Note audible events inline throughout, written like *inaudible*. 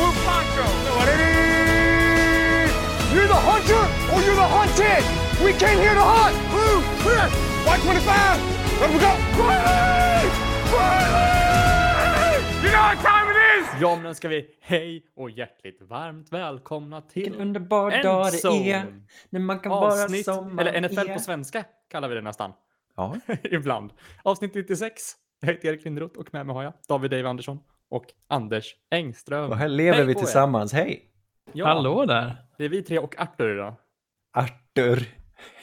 Blue Poncho. You're the hunter or you're the hunted. We came here to hunt. Blue, clear. Y25. Let we go. Riley! Riley! You know what time it is? Ja, men nu ska vi hej och hjärtligt varmt välkomna till Vilken underbar dag det är när man kan Avsnitt, vara som man eller NFL är. på svenska kallar vi det nästan. Ja, *laughs* Ibland. Avsnitt 96. Jag heter Erik Lindroth och med mig har jag David Dave Andersson och Anders Engström. och här lever Hej vi på er. tillsammans. Hej! Ja, Hallå där! Det är vi tre och Arthur idag. Arthur.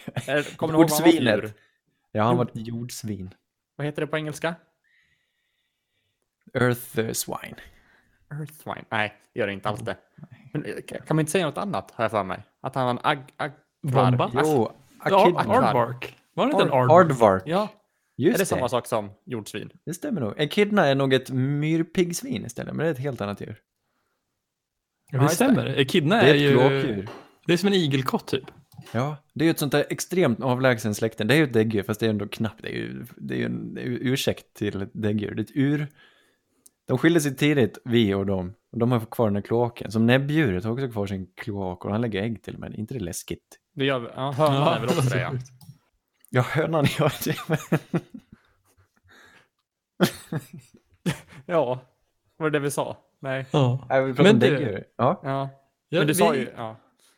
Eh, Kommer ni ihåg vad han var. Ja, han ett jordsvin. Vad heter det på engelska? Earth swine. Earthwine. Nej, det gör det inte alls det. Men, eh, kan man inte säga något annat, har jag för mig? Att han var en ag... ag Wombat? Jo, Ja, Akidna. Aardvark. Var det inte en Ard- Aardvark? Aardvark. Ja, är Just det det. samma sak som jordsvin? Det stämmer nog. Echidna är nog ett myrpiggsvin istället, men det är ett helt annat djur. Ja, det just stämmer. Echidna Det är, är ju... klåkdjur. Det är som en igelkott typ. Ja, det är ju ett sånt där extremt avlägsen släkten. Det är ju ett däggdjur, fast det är ändå knappt. Det är ju, det är ju en ursäkt till ett däggdjur. Det är ett ur. De skiljer sig tidigt, vi och dem. Och de har kvar den här kloaken. Som näbbdjuret har också kvar sin kloak och han lägger ägg till och med. Inte det läskigt? Det gör vi. Ja, hönan är väl också det, ja. Ja, hönan gör det. *laughs* Ja, var det det vi sa? Nej. Ja. Nej, vi pratar Men om du- däggdjur. Ja. Ja, Ja, men du vi, sa ju... Ja.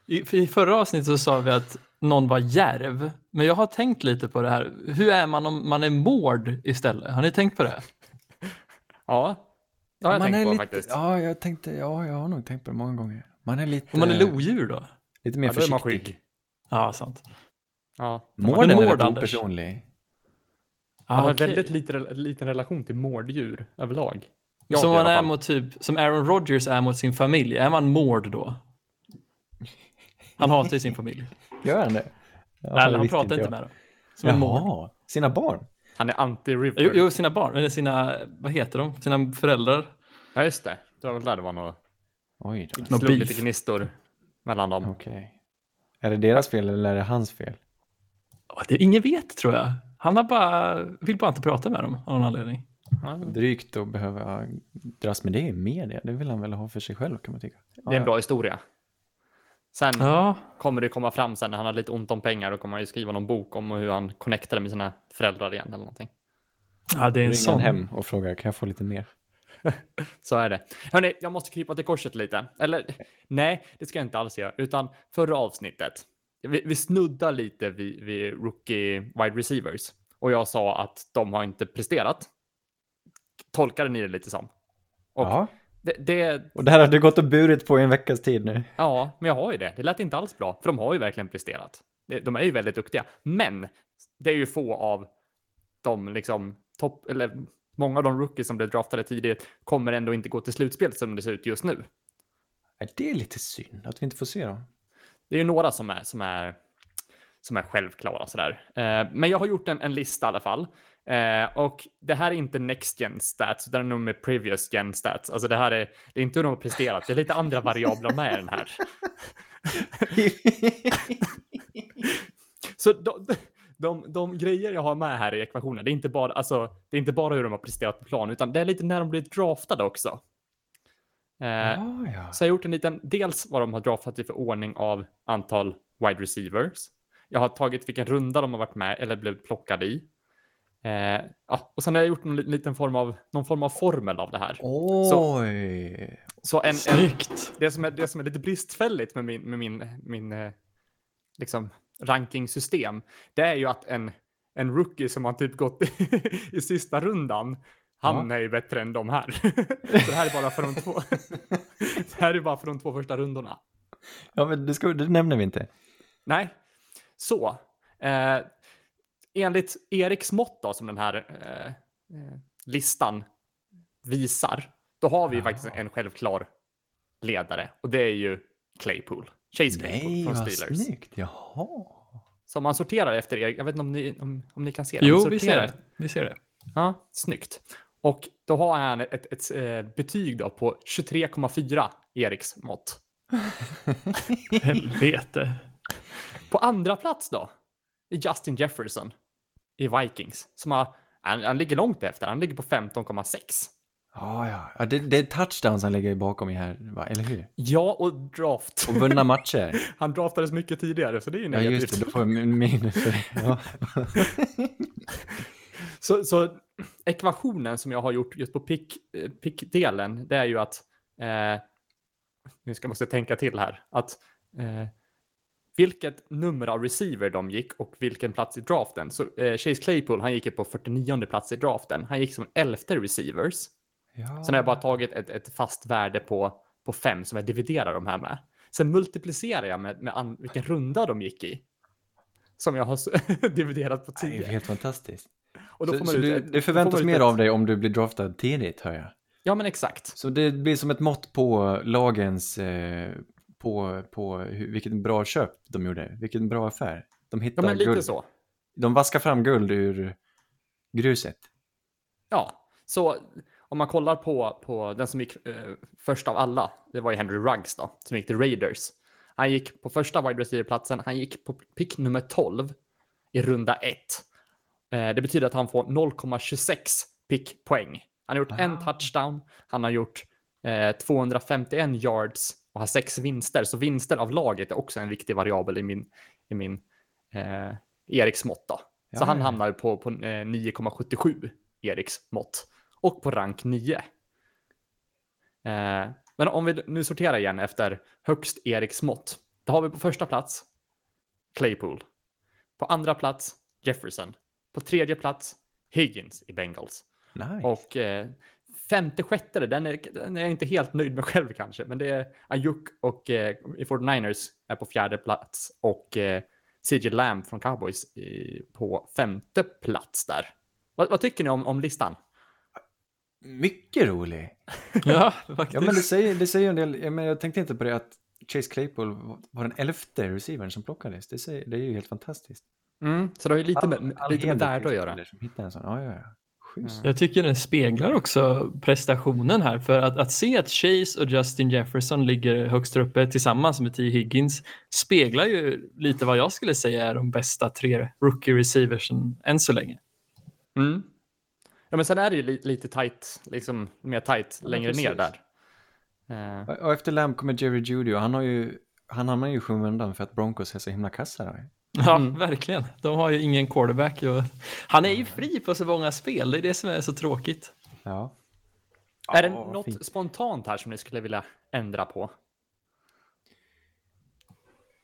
i, I förra avsnittet så sa vi att någon var järv. Men jag har tänkt lite på det här. Hur är man om man är mård istället? Har ni tänkt på det? Ja, det har jag Man tänkt är på lite, faktiskt. Ja, jag tänkte, ja, jag har nog tänkt på det många gånger. Man är lite, Om man är lodjur då? lite mer Ja, då är man försiktig. skygg. Ja, sant. Ja. Men är mård, rätt Anders. opersonlig. Jag har Ah, okej. väldigt liten, liten relation till mårddjur överlag. Jag Som man är mot typ, som Aaron Rodgers är mot sin familj. Är man mård då? Han hatar ju sin familj. *laughs* Gör han det? Ja, det han pratar inte jag. med dem. Som en mård. Jaha, sina barn? Han är anti-river. Jo, jo, sina barn, eller sina, vad heter de? Sina föräldrar. Ja, just det. Det var väl där det var något... Oj då. Slog lite gnistor mellan dem. Okej. Är det deras fel eller är det hans fel? Det, ingen vet tror jag. Han har bara, vill bara inte prata med dem av någon anledning. Ja, Drygt att behöva dras med det i media. Det vill han väl ha för sig själv kan man tycka. det är en bra historia. Sen Ja, kommer det komma fram sen när han har lite ont om pengar. Då kommer han ju skriva någon bok om hur han connectade med sina föräldrar igen eller någonting. ja det är en sån. hem och frågar, kan jag få lite mer? *laughs* Så är det. Hörni, jag måste krypa till korset lite. Eller nej, det ska jag inte alls göra. Utan förra avsnittet. Vi, vi snuddar lite vid, vid rookie wide receivers. Och jag sa att de har inte presterat. Tolkade ni det lite som? Och Ja, det, det, och det här har du gått och burit på i en veckas tid nu. ja, men jag har ju det. Det lät inte alls bra. För de har ju verkligen presterat. De är ju väldigt duktiga. Men det är ju få av de liksom topp, eller många av de rookies som blev draftade tidigt kommer ändå inte gå till slutspel som det ser ut just nu. Det är lite synd att vi inte får se dem. Det är ju några som är, som är, som är självklara sådär. Eh, men jag har gjort en, en lista i alla fall. Eh, och det här är inte next gen stats, utan det är nog med previous gen stats. Alltså det här är, det är inte hur de har presterat, det är lite andra variabler med i den här. *laughs* Så de, de, de grejer jag har med här i ekvationen, det är inte bara, alltså, det är inte bara hur de har presterat på plan, utan det är lite när de blir draftade också. Eh, Ja, ja. så jag har gjort en liten, dels vad de har draftat i för ordning av antal wide receivers. Jag har tagit vilken runda de har varit med eller blivit plockade i. Eh, ja, och sen har jag gjort en li- liten form av, någon form av formel av det här. Oj! Så en, en, Snyggt. det, som är, det som är lite bristfälligt med min, med min, min eh, liksom, rankingsystem, det är ju att en, en rookie som har typ gått *laughs* i sista rundan, han är ju bättre än de här. *laughs* Så det här är bara för de två. *laughs* det här är bara för de två första rundorna. Ja, men det, ska, det nämner vi inte. Nej, så. Eh, enligt Eriks mått då, som den här eh, eh, listan visar, då har vi ju faktiskt en självklar ledare och det är ju Claypool. Chase Claypool Nej, från vad Steelers. snyggt. Jaha. Så man sorterar efter Erik, jag vet inte om ni, om, om ni kan se det. Jo, vi ser det. Vi ser det. Ja, snyggt. Och då har han ett, ett, ett eh, betyg då på 23,4 Eriks mått. *laughs* Helvete. På andra plats då? är Justin Jefferson i Vikings. Som har, han, han ligger långt efter, han ligger på 15,6. Ja, ja. ja det, det är touchdowns han lägger bakom i här, va? eller hur? Ja, och draft. Och vunna matcher. *laughs* Han draftades mycket tidigare, så det är ju Ja, negativt. just det. Då får minus för det. Ja. *laughs* Så, så ekvationen som jag har gjort just på pick, eh, pickdelen, det är ju att, eh, nu ska jag måste tänka till här, att eh, vilket nummer av receiver de gick och vilken plats i draften. Så eh, Chase Claypool, han gick ju på 49 plats i draften. Han gick som elfte receivers. Ja. Sen har jag bara tagit ett, ett fast värde på, på fem som jag dividerar de här med. Sen multiplicerar jag med, med an, vilken runda de gick i. Som jag har *laughs* dividerat på Det är ju 10. helt fantastiskt. Och då Så, så du, det förväntas mer ett- av dig om du blir draftad tidigt, hör jag. Ja, men exakt. Så det blir som ett mått på lagens, eh, på, på hur, vilket bra köp de gjorde, vilken bra affär. De Ja, hittar men lite guld. så. De vaskar fram guld ur gruset. Ja, så om man kollar på, på den som gick eh, först av alla, det var ju Henry Ruggs då, som gick till Raiders. Han gick på första wide receiver-platsen, han gick på pick nummer 12 i runda 1. Eh, det betyder att han får 0,26 pickpoäng. Han har gjort en Ah. touchdown, han har gjort eh, 251 yards och har sex vinster. Så vinster av laget är också en viktig variabel i min, i min eh, Eriks mått. Då. Ja, så han hamnar på, på eh, 9,77 Eriks mått och på rank 9. Eh, men om vi nu sorterar igen efter högst Eriks mått. Då har vi på första plats Claypool. På andra plats Jefferson. På tredje plats Higgins i Bengals. Nice. Och eh, femte, sjätte, den är, den är jag inte helt nöjd med själv kanske. Men det är Ayuk och eh, i 49ers är på fjärde plats och eh, CJ Lamb från Cowboys i, på femte plats där. Vad, vad tycker ni om, om listan? Mycket rolig. *laughs* Ja, faktiskt. Ja, men det säger, det säger en del. Jag, men jag tänkte inte på det att Chase Claypool var den elfte receivern som plockades. Det, säger, det är ju helt fantastiskt. Mm, så det har ju lite med, All lite med värde att göra. spelare Som hittar en sån. Ja, ja, ja. Schysst. Jag tycker den speglar också prestationen här. För att, att se att Chase och Justin Jefferson ligger högst uppe tillsammans med T. Higgins speglar ju lite vad jag skulle säga är de bästa tre rookie receiversen än så länge. Mm. Ja, men sen är det ju li, lite tight, liksom mer tight Ja, längre ner precis. där. Eh, Och efter Lamb kommer Jerry Judy och han har ju han hamnar ju i skymundan för att Broncos är så himla kassa. Ja, Mm. verkligen. De har ju ingen quarterback. Och... Han är ju fri på så många spel. Det är det som är så tråkigt. Ja. är det något fint. spontant här som ni skulle vilja ändra på?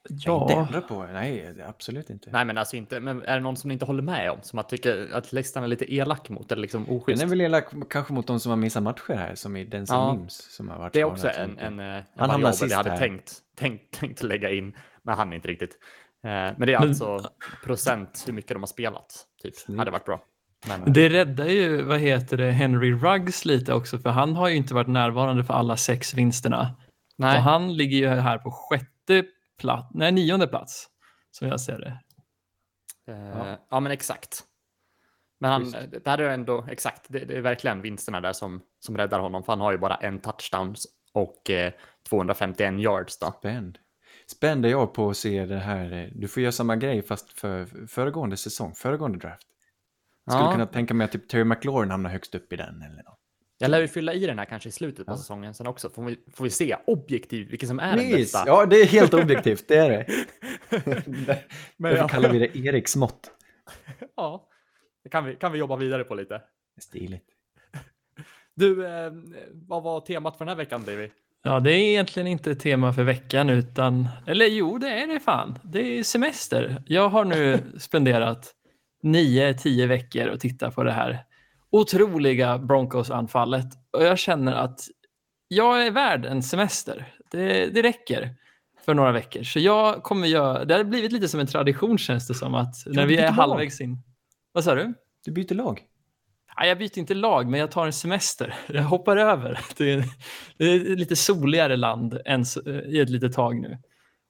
Ja. Inte ändra på. Nej, absolut inte. Nej, men alltså inte. Men är det någon som ni inte håller med om? Som att tycker att listan är lite elak mot eller liksom Den oschysst? är väl elak kanske mot de som har missat matcher här, som i Denzel Ja. Mims som har varit Det är också så en, en, eh, en Han hamnar sist jag hade här. tänkt, tänkt, tänkt lägga in, men han inte riktigt. Eh, Men det är Men- alltså procent hur mycket de har spelat. Typ. Snyggt. Hade varit bra. Men, Det räddar ju, vad heter det, Henry Ruggs lite också. För han har ju inte varit närvarande för alla sex vinsterna. nej. Och han ligger ju här på sjätte plats, nej nionde plats. Som jag ser det. Eh, ja. men exakt. Men han, Schysst. det här är ändå exakt, det, det är verkligen vinsterna där som, som räddar honom. För han har ju bara en touchdown och eh, 251 yards då. Spänd. Spänd är jag på att se det här. eh, Du får göra samma grej fast för föregående säsong, föregående draft. Skulle Ja. kunna tänka mig att typ Terry McLaurin hamnar högst upp i den eller något. Jag lär ju fylla i den här kanske i slutet på Ja. säsongen sen också. Får vi, får vi se objektivt vilken som är den Precis. bästa. Ja, det är helt objektivt, det är det. *laughs* Men Därför ja. kallar vi det Eriks mått. *laughs* Ja, det kan vi, kan vi jobba vidare på lite. Stiligt. *laughs* Du, eh, vad var temat för den här veckan, Davy? Ja, det är egentligen inte ett tema för veckan utan, eller jo, det är det fan. Det är semester. Jag har nu *laughs* spenderat nio, tio veckor och tittat på det här otroliga Broncos-anfallet och jag känner att jag är värd en semester. Det, det räcker för några veckor. Så jag kommer göra, det har blivit lite som en tradition känns det som att när vi är lag. halvvägs in. Vad sa du? Du byter lag. Nej, jag byter inte lag, men jag tar en semester. *laughs* Jag hoppar över. Det är, det är ett lite soligare land än i ett litet tag nu.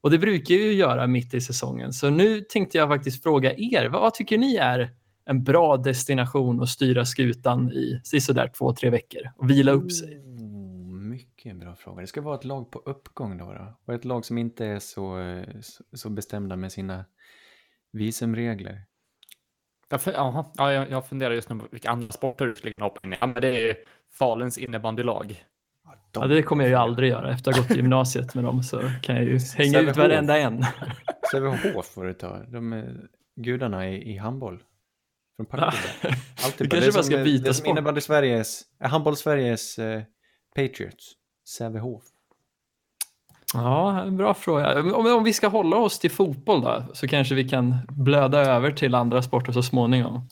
Och det brukar jag ju göra mitt i säsongen. Så nu tänkte jag faktiskt fråga er, vad tycker ni är en bra destination att styra skutan i sådär två, tre veckor och vila upp sig? Oh, mycket bra fråga. Det ska vara ett lag på uppgång då. då. Och ett lag som inte är så, så bestämda med sina visumregler. Jag, ja, jag, jag funderar just nu på vilka andra sporter du skulle kunna hoppa in i. Ja, men det är ju Faluns innebandylag. Ja, det kommer jag ju aldrig göra. Efter att ha gått i gymnasiet med dem så kan jag ju hänga ut varenda en. Sävehof får du ta. De är gudarna i, i handboll. Från Partille. Du kanske bara ska byta Det är som sport. innebandy Sveriges, handboll Sveriges eh, Patriots. Sävehof. Ja, en bra fråga. Om, om vi ska hålla oss till fotboll då, så kanske vi kan blöda över till andra sporter så småningom.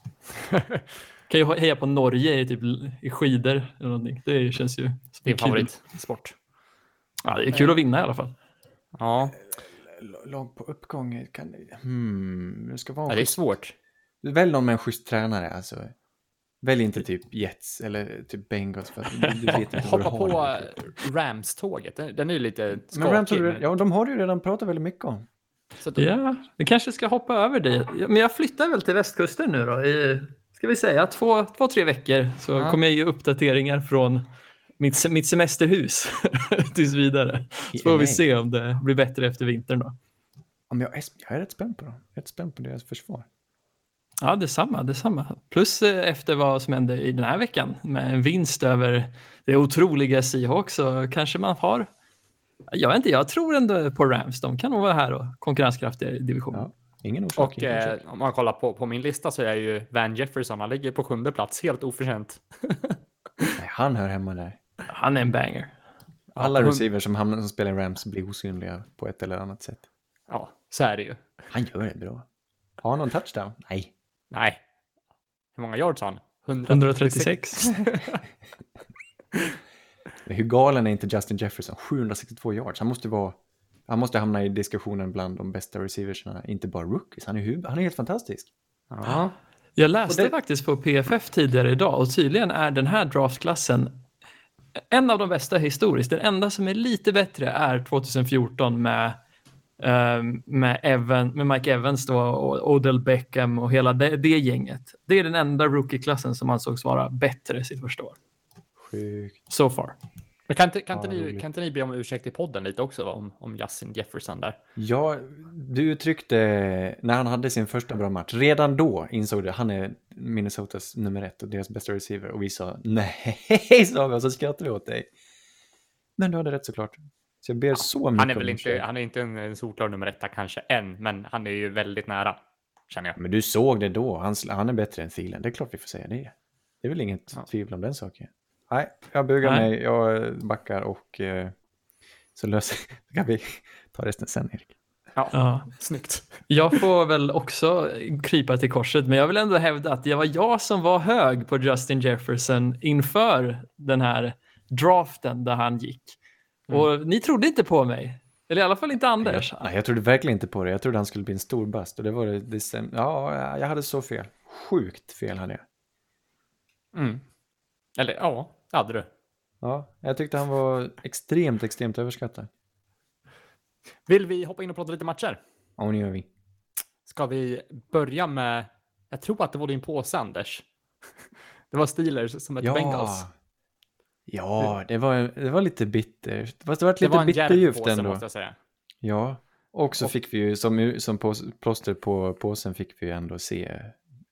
*laughs* kan ju heja på Norge i, typ, i skidor eller någonting. Det känns ju som Din kul. favoritsport. Ja, det är kul att vinna i alla fall. Ja, Lag på uppgång, kan det... Hmm, det ska vara en ja det är svårt. Välj någon med en schysst tränare alltså. Välj inte typ Jets eller typ Bengals för att du, vet inte Hoppa på Rams-tåget. Den, den är ju lite Men Rams skakig. du, ja, de har du ju redan pratat väldigt mycket om. så att- Ja, vi kanske ska hoppa över det. Ja, Men jag flyttar väl till västkusten nu då. I, ska vi säga två, två tre veckor så Ja. kommer jag ge uppdateringar från mitt, mitt semesterhus *laughs* tills vidare. Så får vi se om det blir bättre efter vintern då. Ja, men jag, är, jag är rätt spänd på dem. Rätt spänd på deras försvar. Ja, detsamma, detsamma. Plus eh, efter vad som hände i den här veckan med en vinst över det otroliga Seahawks så kanske man har jag vet inte, jag tror ändå på Rams. De kan nog vara här och konkurrenskraftiga i divisionen. Ja. Ingen orsak. Och ingen eh, orsak. om man kollar på, på min lista så är ju Van Jefferson, han ligger på sjunde plats, helt oförtjänt. *laughs* Nej, han hör hemma där. Han är en banger. Alla hon- receivers som, hamnar, som spelar i Rams blir osynliga på ett eller annat sätt. Ja, så är det ju. Han gör det bra. Har han någon touchdown? Nej. Nej. Hur många yards har han? 136. Men *laughs* hur galen är inte Justin Jefferson? 762 yards. Han måste vara... Han måste hamna i diskussionen bland de bästa receiversarna, inte bara rookies. Han är, han är helt fantastisk. Ja. Jag läste det- faktiskt på PFF tidigare idag och tydligen är den här draftklassen en av de bästa historiskt. Den enda som är lite bättre är 2014 med, med, Evan, med Mike Evans då, och Odell Beckham och hela det, det gänget. Det är den enda rookie-klassen som ansågs vara bättre sitt första år. Sjukt. So far. Men kan inte, kan, Ja, inte ni, kan inte ni be om ursäkt i podden lite också om, om Justin Jefferson där? Ja, du uttryckte när han hade sin första bra match, redan då insåg du att han är Minnesotas nummer ett och deras bästa receiver och vi sa nej, *laughs* sa vi och så skrattade vi åt dig. Men du hade rätt såklart. Så jag ber så mycket Han är väl inte, han är inte en, en solklar nummer etta kanske än, men han är ju väldigt nära, känner jag. Men du såg det då, han, sl- han är bättre än Thielen, det är klart vi får säga det. Det är väl inget Ja. tvivel om den saken. Nej, jag bugar Nej. mig, jag backar och eh, så löser *laughs* kan vi ta resten sen Erik. Ja, Ja. snyggt. Jag får väl också krypa till korset, men jag vill ändå hävda att det var jag som var hög på Justin Jefferson inför den här draften där han gick. Och ni trodde inte på mig. Eller i alla fall inte Anders. Jag, nej, jag trodde verkligen inte på det. Jag trodde han skulle bli en stor bust och det var det, det Ja, jag hade så fel. Sjukt fel hade jag. Mm. Eller ja, hade du. Ja, jag tyckte han var extremt, extremt överskattad. Vill vi hoppa in och prata lite matcher? Ja, nu gör vi. Ska vi börja med, jag tror att det var din påse Anders. *laughs* Det var Steelers som ett Bengals. Ja, det var, det var lite bittert. Fast det var Det lite var en djärv bitterljuvt ändå. måste jag säga. Ja, och så Och- fick vi ju som, som pås, plåster på påsen fick vi ju ändå se,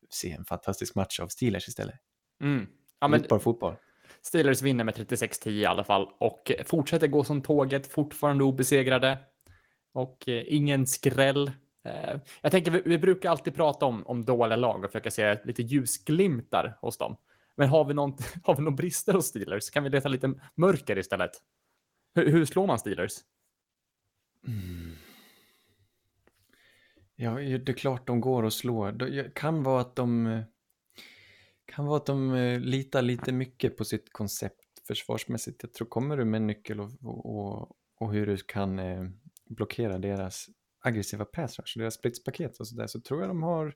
se en fantastisk match av Steelers istället. Mm. Ja, men Fotboll, fotboll. Steelers vinner med 36-10 i alla fall och fortsätter gå som tåget, fortfarande obesegrade. Och eh, ingen skräll. Eh, jag tänker, vi, vi brukar alltid prata om, om dåliga lag och försöka se lite ljusglimtar hos dem. Men har vi någon, *laughs* har vi någon brister hos Steelers kan vi leta lite mörker istället. Hur, hur slår man Steelers? Mm. Ja, det är klart de går och slår. Det kan vara att de eh, kan vara att de eh, litar lite mycket på sitt koncept försvarsmässigt. Jag tror kommer du med en nyckel och, och, och hur du kan eh, blockera deras aggressiva pass rush, deras splitspaket och sådär, så tror jag de har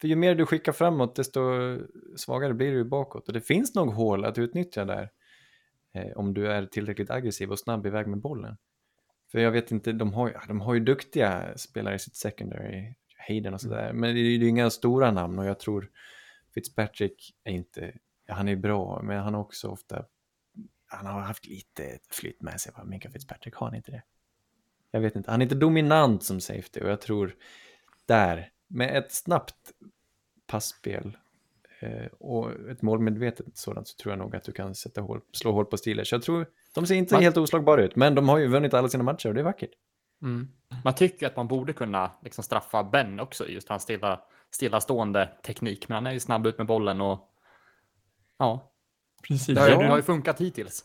för ju mer du skickar framåt desto svagare blir du bakåt och det finns nog hål att utnyttja där eh, om du är tillräckligt aggressiv och snabb iväg med bollen. För jag vet inte, de har, de har ju duktiga spelare i sitt secondary, Hayden och sådär, men det är ju inga stora namn och jag tror Fitzpatrick är inte, han är bra, men han har också ofta, han har haft lite flytt med sig? Minka Fitzpatrick, har han inte det? Jag vet inte, han är inte dominant som safety och jag tror där, med ett snabbt passspel eh, och ett målmedvetet sådant så tror jag nog att du kan sätta hål, slå hål på Steelers. Jag tror, de ser inte Man- helt oslagbara ut, men de har ju vunnit alla sina matcher och det är vackert. Mm. Man tycker att man borde kunna liksom straffa Ben också, just hans stilla, stillastående teknik. Men han är ju snabb ut med bollen och ja, Precis. det har, Ja. det har ju funkat hittills.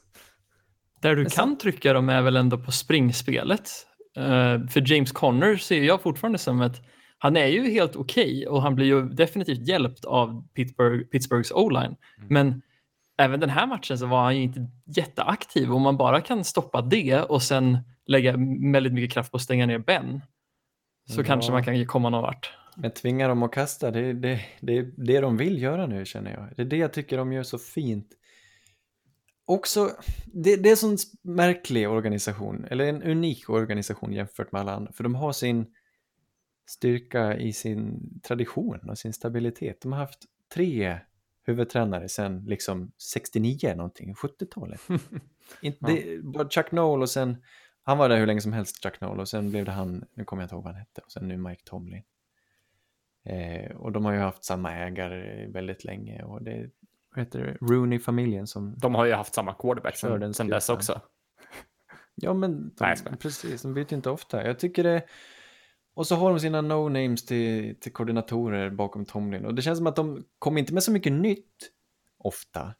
Där du kan trycka dem är väl ändå på springspelet. Eh, för James Conner ser jag fortfarande som att han är ju helt okej och han blir ju definitivt hjälpt av Pittsburgh, Pittsburghs o-line. Men även den här matchen så var han ju inte jätteaktiv. Om man bara kan stoppa det och sen lägga väldigt mycket kraft på att stänga ner Ben så Ja. kanske man kan komma någon vart. Men tvinga dem att kasta, det är det, det, det de vill göra nu känner jag. Det är det jag tycker de gör så fint. Också, det, det är en sån märklig organisation, eller en unik organisation jämfört med alla andra. För de har sin styrka i sin tradition och sin stabilitet. De har haft tre huvudtränare sedan liksom 69 någonting, 70-talet. *laughs* Inte, det, bara Chuck Noll och sen, han var där hur länge som helst, Chuck Noll, och sen blev det han, nu kommer jag inte ihåg vad han hette, och sen nu Mike Tomlin. Eh, och de har ju haft samma ägare väldigt länge och det vad heter det, Rooney-familjen som... De har ju haft samma quarterback sen, dess också. Ja men de, Nej, precis, de byter inte ofta. Jag tycker det... Och så har de sina no-names till, till koordinatorer bakom Tomlin och det känns som att de kommer inte med så mycket nytt ofta.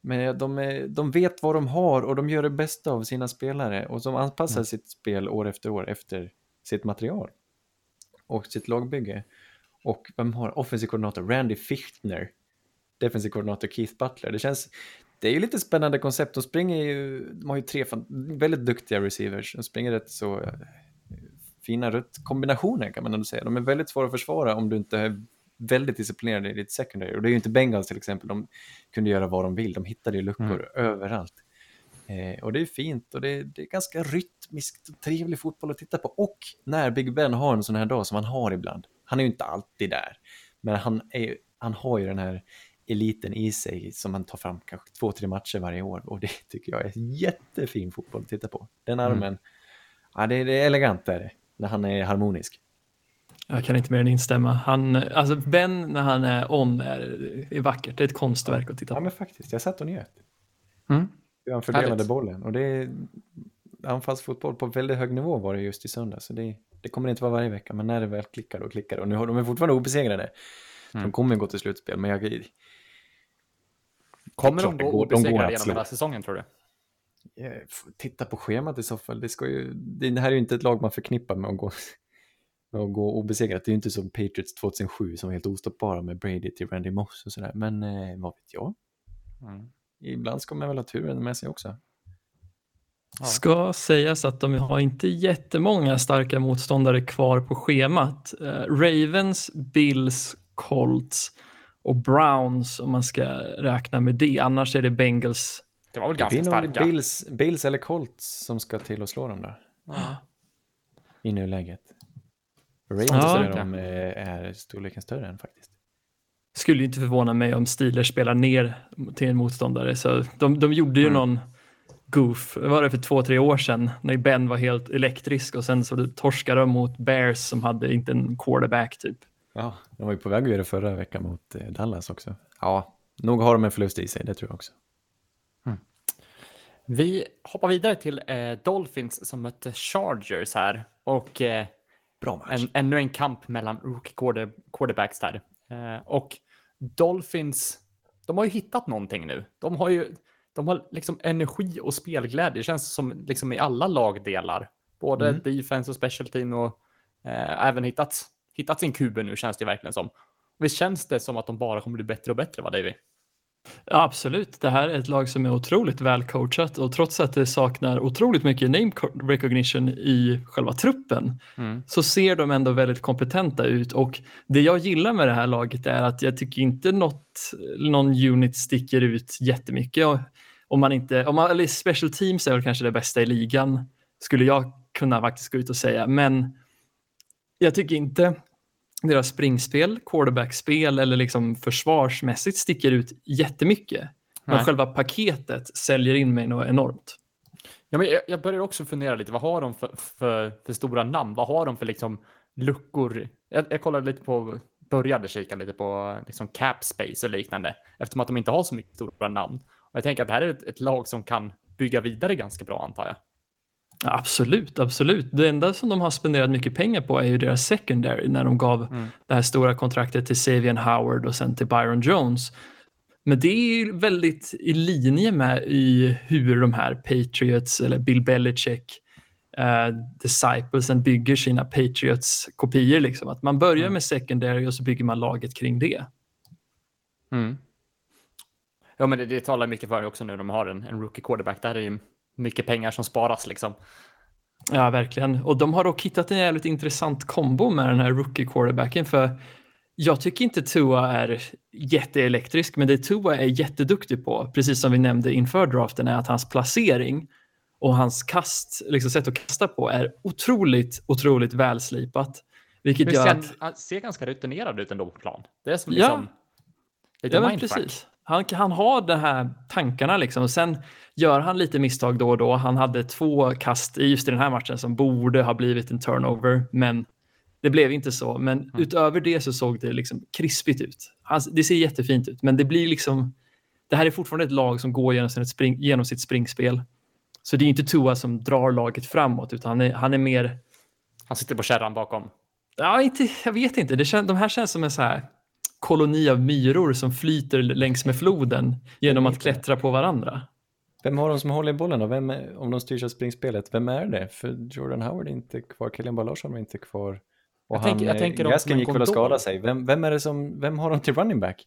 Men de, är, de vet vad de har och de gör det bästa av sina spelare och de anpassar Mm. sitt spel år efter år efter sitt material och sitt lagbygge. Och vem har offensiv koordinator? Randy Fichtner. Defensiv koordinator Keith Butler. Det känns... Det är ju lite spännande koncept. De springer ju... De har ju tre väldigt duktiga receivers. De springer rätt så fina rätt kombinationer kan man ändå säga. De är väldigt svåra att försvara om du inte är väldigt disciplinerad i ditt secondary. Och det är ju inte Bengals till exempel. De kunde göra vad de vill. De hittade ju luckor överallt. Eh, och det är fint och det, det är ganska rytmiskt och trevlig fotboll att titta på. Och när Big Ben har en sån här dag som han har ibland. Han är ju inte alltid där. Men han, är, han har ju den här eliten i sig som man tar fram kanske två, tre matcher varje år. Och det tycker jag är jättefin fotboll att titta på. Den armen, ja, det, det är elegant där när han är harmonisk. Jag kan inte mer än instämma. Han, alltså Ben när han är on är, är vackert. Det är ett konstverk att titta Ja på. men faktiskt, jag satt och njöt. Mm. Hur han fördelade Härligt. bollen. Och det är anfallsfotboll på väldigt hög nivå var det just i söndag. Så det, det kommer inte vara varje vecka, men när det väl klickar då klickar det. Och nu har de är fortfarande obesegrade. De Mm. kommer gå till slutspel, men jag, Kommer de det gå de obesegrade genom hela säsongen tror du? Får titta på schemat i så fall. Det, ska ju, det här är ju inte ett lag man förknippar med att gå, *laughs* med att gå obesegrat. Det är ju inte som Patriots 2007 som var helt ostoppbara med Brady till Randy Moss och sådär. Men eh, vad vet jag? Mm. Ibland ska man väl ha turen med sig också. Ja. Ska sägas att de har inte jättemånga starka motståndare kvar på schemat. Eh, Ravens, Bills, Colts och Browns om man ska räkna med det. Annars är det Bengals. Det var väl Det ganska starka. Bills, Bills eller Colts som ska till och slå dem där i nuläget. Ravens Ja, är, de, eh, är storleken större än faktiskt. Skulle ju inte förvåna mig om Steelers spelar ner till en motståndare. Så de, de gjorde ju Mm. någon goof, vad var det för två, tre år sedan när Ben var helt elektrisk och sen så torskade de mot Bears som hade inte en quarterback typ. Ja, de var ju på väg att göra det förra veckan mot eh, Dallas också. Ja, nog har de en förlust i sig, det tror jag också. Vi hoppar vidare till eh, Dolphins som mötte Chargers här. Och eh, Bra match. en, ännu en kamp mellan rookie quarter, quarterbacks där. Eh, och Dolphins, de har ju hittat någonting nu. De har ju de har liksom energi och spelglädje. Det känns som liksom i alla lagdelar. Både Mm. defense och special team och eh, även hittat, hittat sin QB nu känns det verkligen som. Visst känns det som att de bara kommer bli bättre och bättre, va Davy? Absolut, det här är ett lag som är otroligt välcoachat och trots att det saknar otroligt mycket name co- recognition i själva truppen Mm. så ser de ändå väldigt kompetenta ut och det jag gillar med det här laget är att jag tycker inte något, någon unit sticker ut jättemycket. Om man inte, om man, eller special teams är väl kanske det bästa i ligan skulle jag kunna faktiskt gå ut och säga, men jag tycker inte deras springspel, quarterbackspel eller liksom försvarsmässigt sticker ut jättemycket. Men Nej. själva paketet säljer in mig något enormt. Ja, men jag, jag börjar också fundera lite, vad har de för, för, för stora namn? Vad har de för liksom luckor? Jag, jag kollade lite på, började kika lite på liksom cap space och liknande eftersom att de inte har så mycket stora namn. Och jag tänker att det här är ett, ett lag som kan bygga vidare ganska bra antar jag. Absolut, absolut. Det enda som de har spenderat mycket pengar på är ju deras secondary när de gav Mm. det här stora kontraktet till Savian Howard och sen till Byron Jones. Men det är ju väldigt i linje med i hur de här Patriots eller Bill Belichick uh, disciplesen bygger sina Patriots-kopior. Liksom. Att man börjar Mm. med secondary och så bygger man laget kring det. Ja, men det, det talar mycket för det också nu de har en, en rookie quarterback. Där är ju mycket pengar som sparas liksom. Ja, verkligen. Och de har dock hittat en jävligt intressant kombo med den här rookie quarterbacken för jag tycker inte Tua är jätteelektrisk, men det Tua är jätteduktig på, precis som vi nämnde inför draften, är att hans placering och hans kast, liksom sätt att kasta på är otroligt, otroligt välslipat. Vilket gör att... han ser ganska rutinerad ut ändå på plan. Det är som Ja. liksom lite Ja, men precis. Han, han har de här tankarna liksom. Och sen gör han lite misstag då och då. Han hade två kast i just i den här matchen som borde ha blivit en turnover, men det blev inte så. Men Mm. utöver det så såg det liksom krispigt ut. Han, det ser jättefint ut, men det blir liksom. Det här är fortfarande ett lag som går genom sitt, spring, genom sitt springspel. Så det är inte Tua som drar laget framåt, utan han är, han är mer Han sitter på kärran bakom. Ja, inte, jag vet inte. Det kän, de här känns som en så här koloni av myror som flyter längs med floden genom att klättra på varandra. Vem har de som håller i bollen då? Vem är, om de styrs av springspelet, vem är det? För Jordan Howard är inte kvar, Kilian Larsson är inte kvar. Och Jag tänker- jag tänker Gaskin gick väl och skadade sig. Vem, vem är det som, vem har de till running back?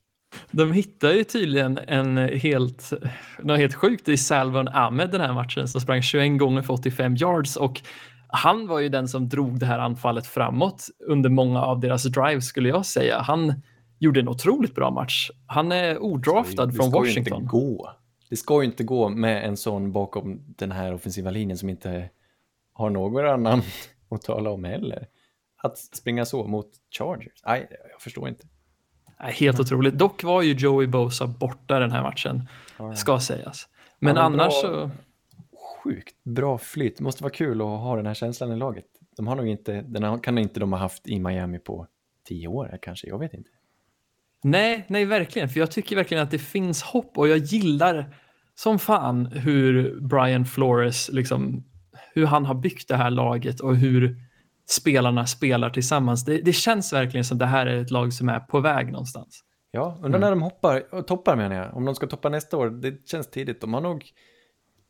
De hittar ju tydligen en helt, något helt sjukt i Salvon Ahmed den här matchen som sprang 21 gånger för 85 yards och han var ju den som drog det här anfallet framåt under många av deras drives skulle jag säga. Han gjorde en otroligt bra match. Han är odraftad det från ska ju Washington. inte gå. Det ska ju inte gå med en sån bakom den här offensiva linjen som inte har någon annan *laughs* att tala om heller. Att springa så mot Chargers? Nej, jag förstår inte. Helt otroligt. Dock var ju Joey Bosa borta den här matchen, ska sägas. Men annars bra- så... Sjukt bra flyt. Det måste vara kul att ha den här känslan i laget. De har nog inte, den kan inte de ha haft i Miami på tio år kanske, jag vet inte. Nej, nej, verkligen. För jag tycker verkligen att det finns hopp och jag gillar som fan hur Brian Flores, liksom, hur han har byggt det här laget och hur spelarna spelar tillsammans. Det, det känns verkligen som det här är ett lag som är på väg någonstans. Ja, undrar när de hoppar, toppar menar jag, om de ska toppa nästa år, det känns tidigt. De har nog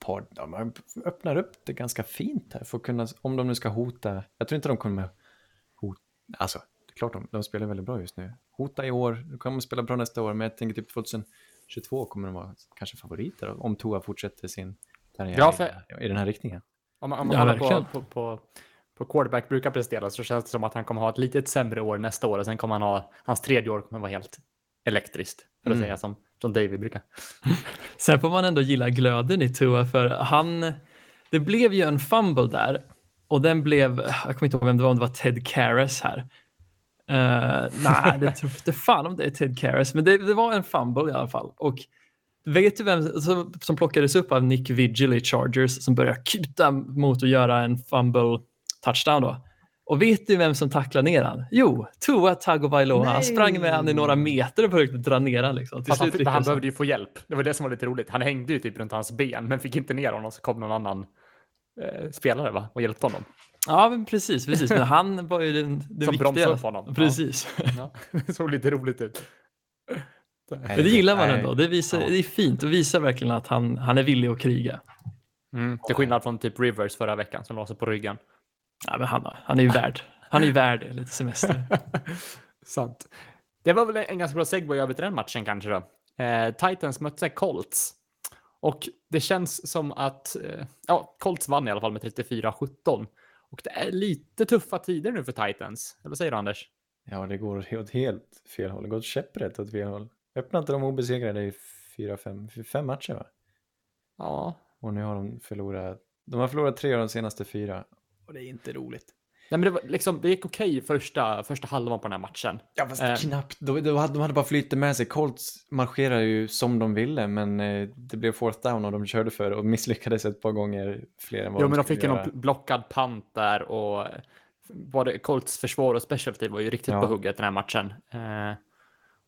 par, de öppnar upp det ganska fint här för att kunna, om de nu ska hota, jag tror inte de kommer hota, alltså det är klart de, de spelar väldigt bra just nu. Hota i år, de kommer spela bra nästa år, men jag tänker typ 2022 kommer de vara kanske favoriter om Toa fortsätter sin karriär Ja, för- i, i den här riktningen. Om man, om man Ja, kollar på, verkligen. på, på, på quarterback brukar prestera så känns det som att han kommer ha ett litet sämre år nästa år och sen kommer han ha, hans tredje år kommer vara helt elektriskt. För att Mm. säga som, som David brukar. *laughs* Sen får man ändå gilla glöden i Tua för han, det blev ju en fumble där och den blev, jag kommer inte ihåg vem det var, om det var Ted Karras här. Uh, nej, det tror fan om det är Ted Karras, men det, det var en fumble i alla fall. Och vet du vem som, som plockades upp av Nick Vigil i Chargers som började kuta mot att göra en fumble touchdown då? Och vet du vem som tacklade ner han? Jo, Tua Tagovailoa. Han sprang med han i några meter och försökte dra ner han. Liksom. Till slut han han. behövde ju få hjälp. Det var det som var lite roligt. Han hängde ju typ runt hans ben men fick inte ner honom så kom någon annan eh, spelare va? och hjälpte honom. Ja, men precis, precis. Men han var ju den, den Som viktiga. bromsade honom. Precis. Ja, *laughs* det såg lite roligt ut. Men det gillar man ändå. Det, visar, Ja. det är fint och visar verkligen att han, han är villig att kriga. Mm, till skillnad från typ Rivers förra veckan som la sig på ryggen. Ja, men han, han är ju värd. Han är ju värd det, lite semester. *laughs* Sant. Det var väl en ganska bra segway över till den matchen kanske då. Eh, Titans mötte Colts. Och det känns som att, eh, ja, Colts vann i alla fall med 34-17. Och det är lite tuffa tider nu för Titans. Eller vad säger du Anders? Ja, det går åt helt fel håll. Det går käpprätt åt fel håll. Öppnar inte de obesegrade i fyra, fem, fem matcher va? Ja. Och nu har de förlorat, de har förlorat tre av de senaste fyra. Och det är inte roligt. Nej, men det, var, liksom, det gick okej första, första halvan på den här matchen. Ja, fast Eh. knappt. De, de, hade, de hade bara flyttat med sig. Colts marscherade ju som de ville, men eh, det blev fourth down och de körde för det och misslyckades ett par gånger fler än vad Jo, men de fick en göra. blockad pant där och både Colts försvar och special team var ju riktigt Ja. på hugget den här matchen. Eh,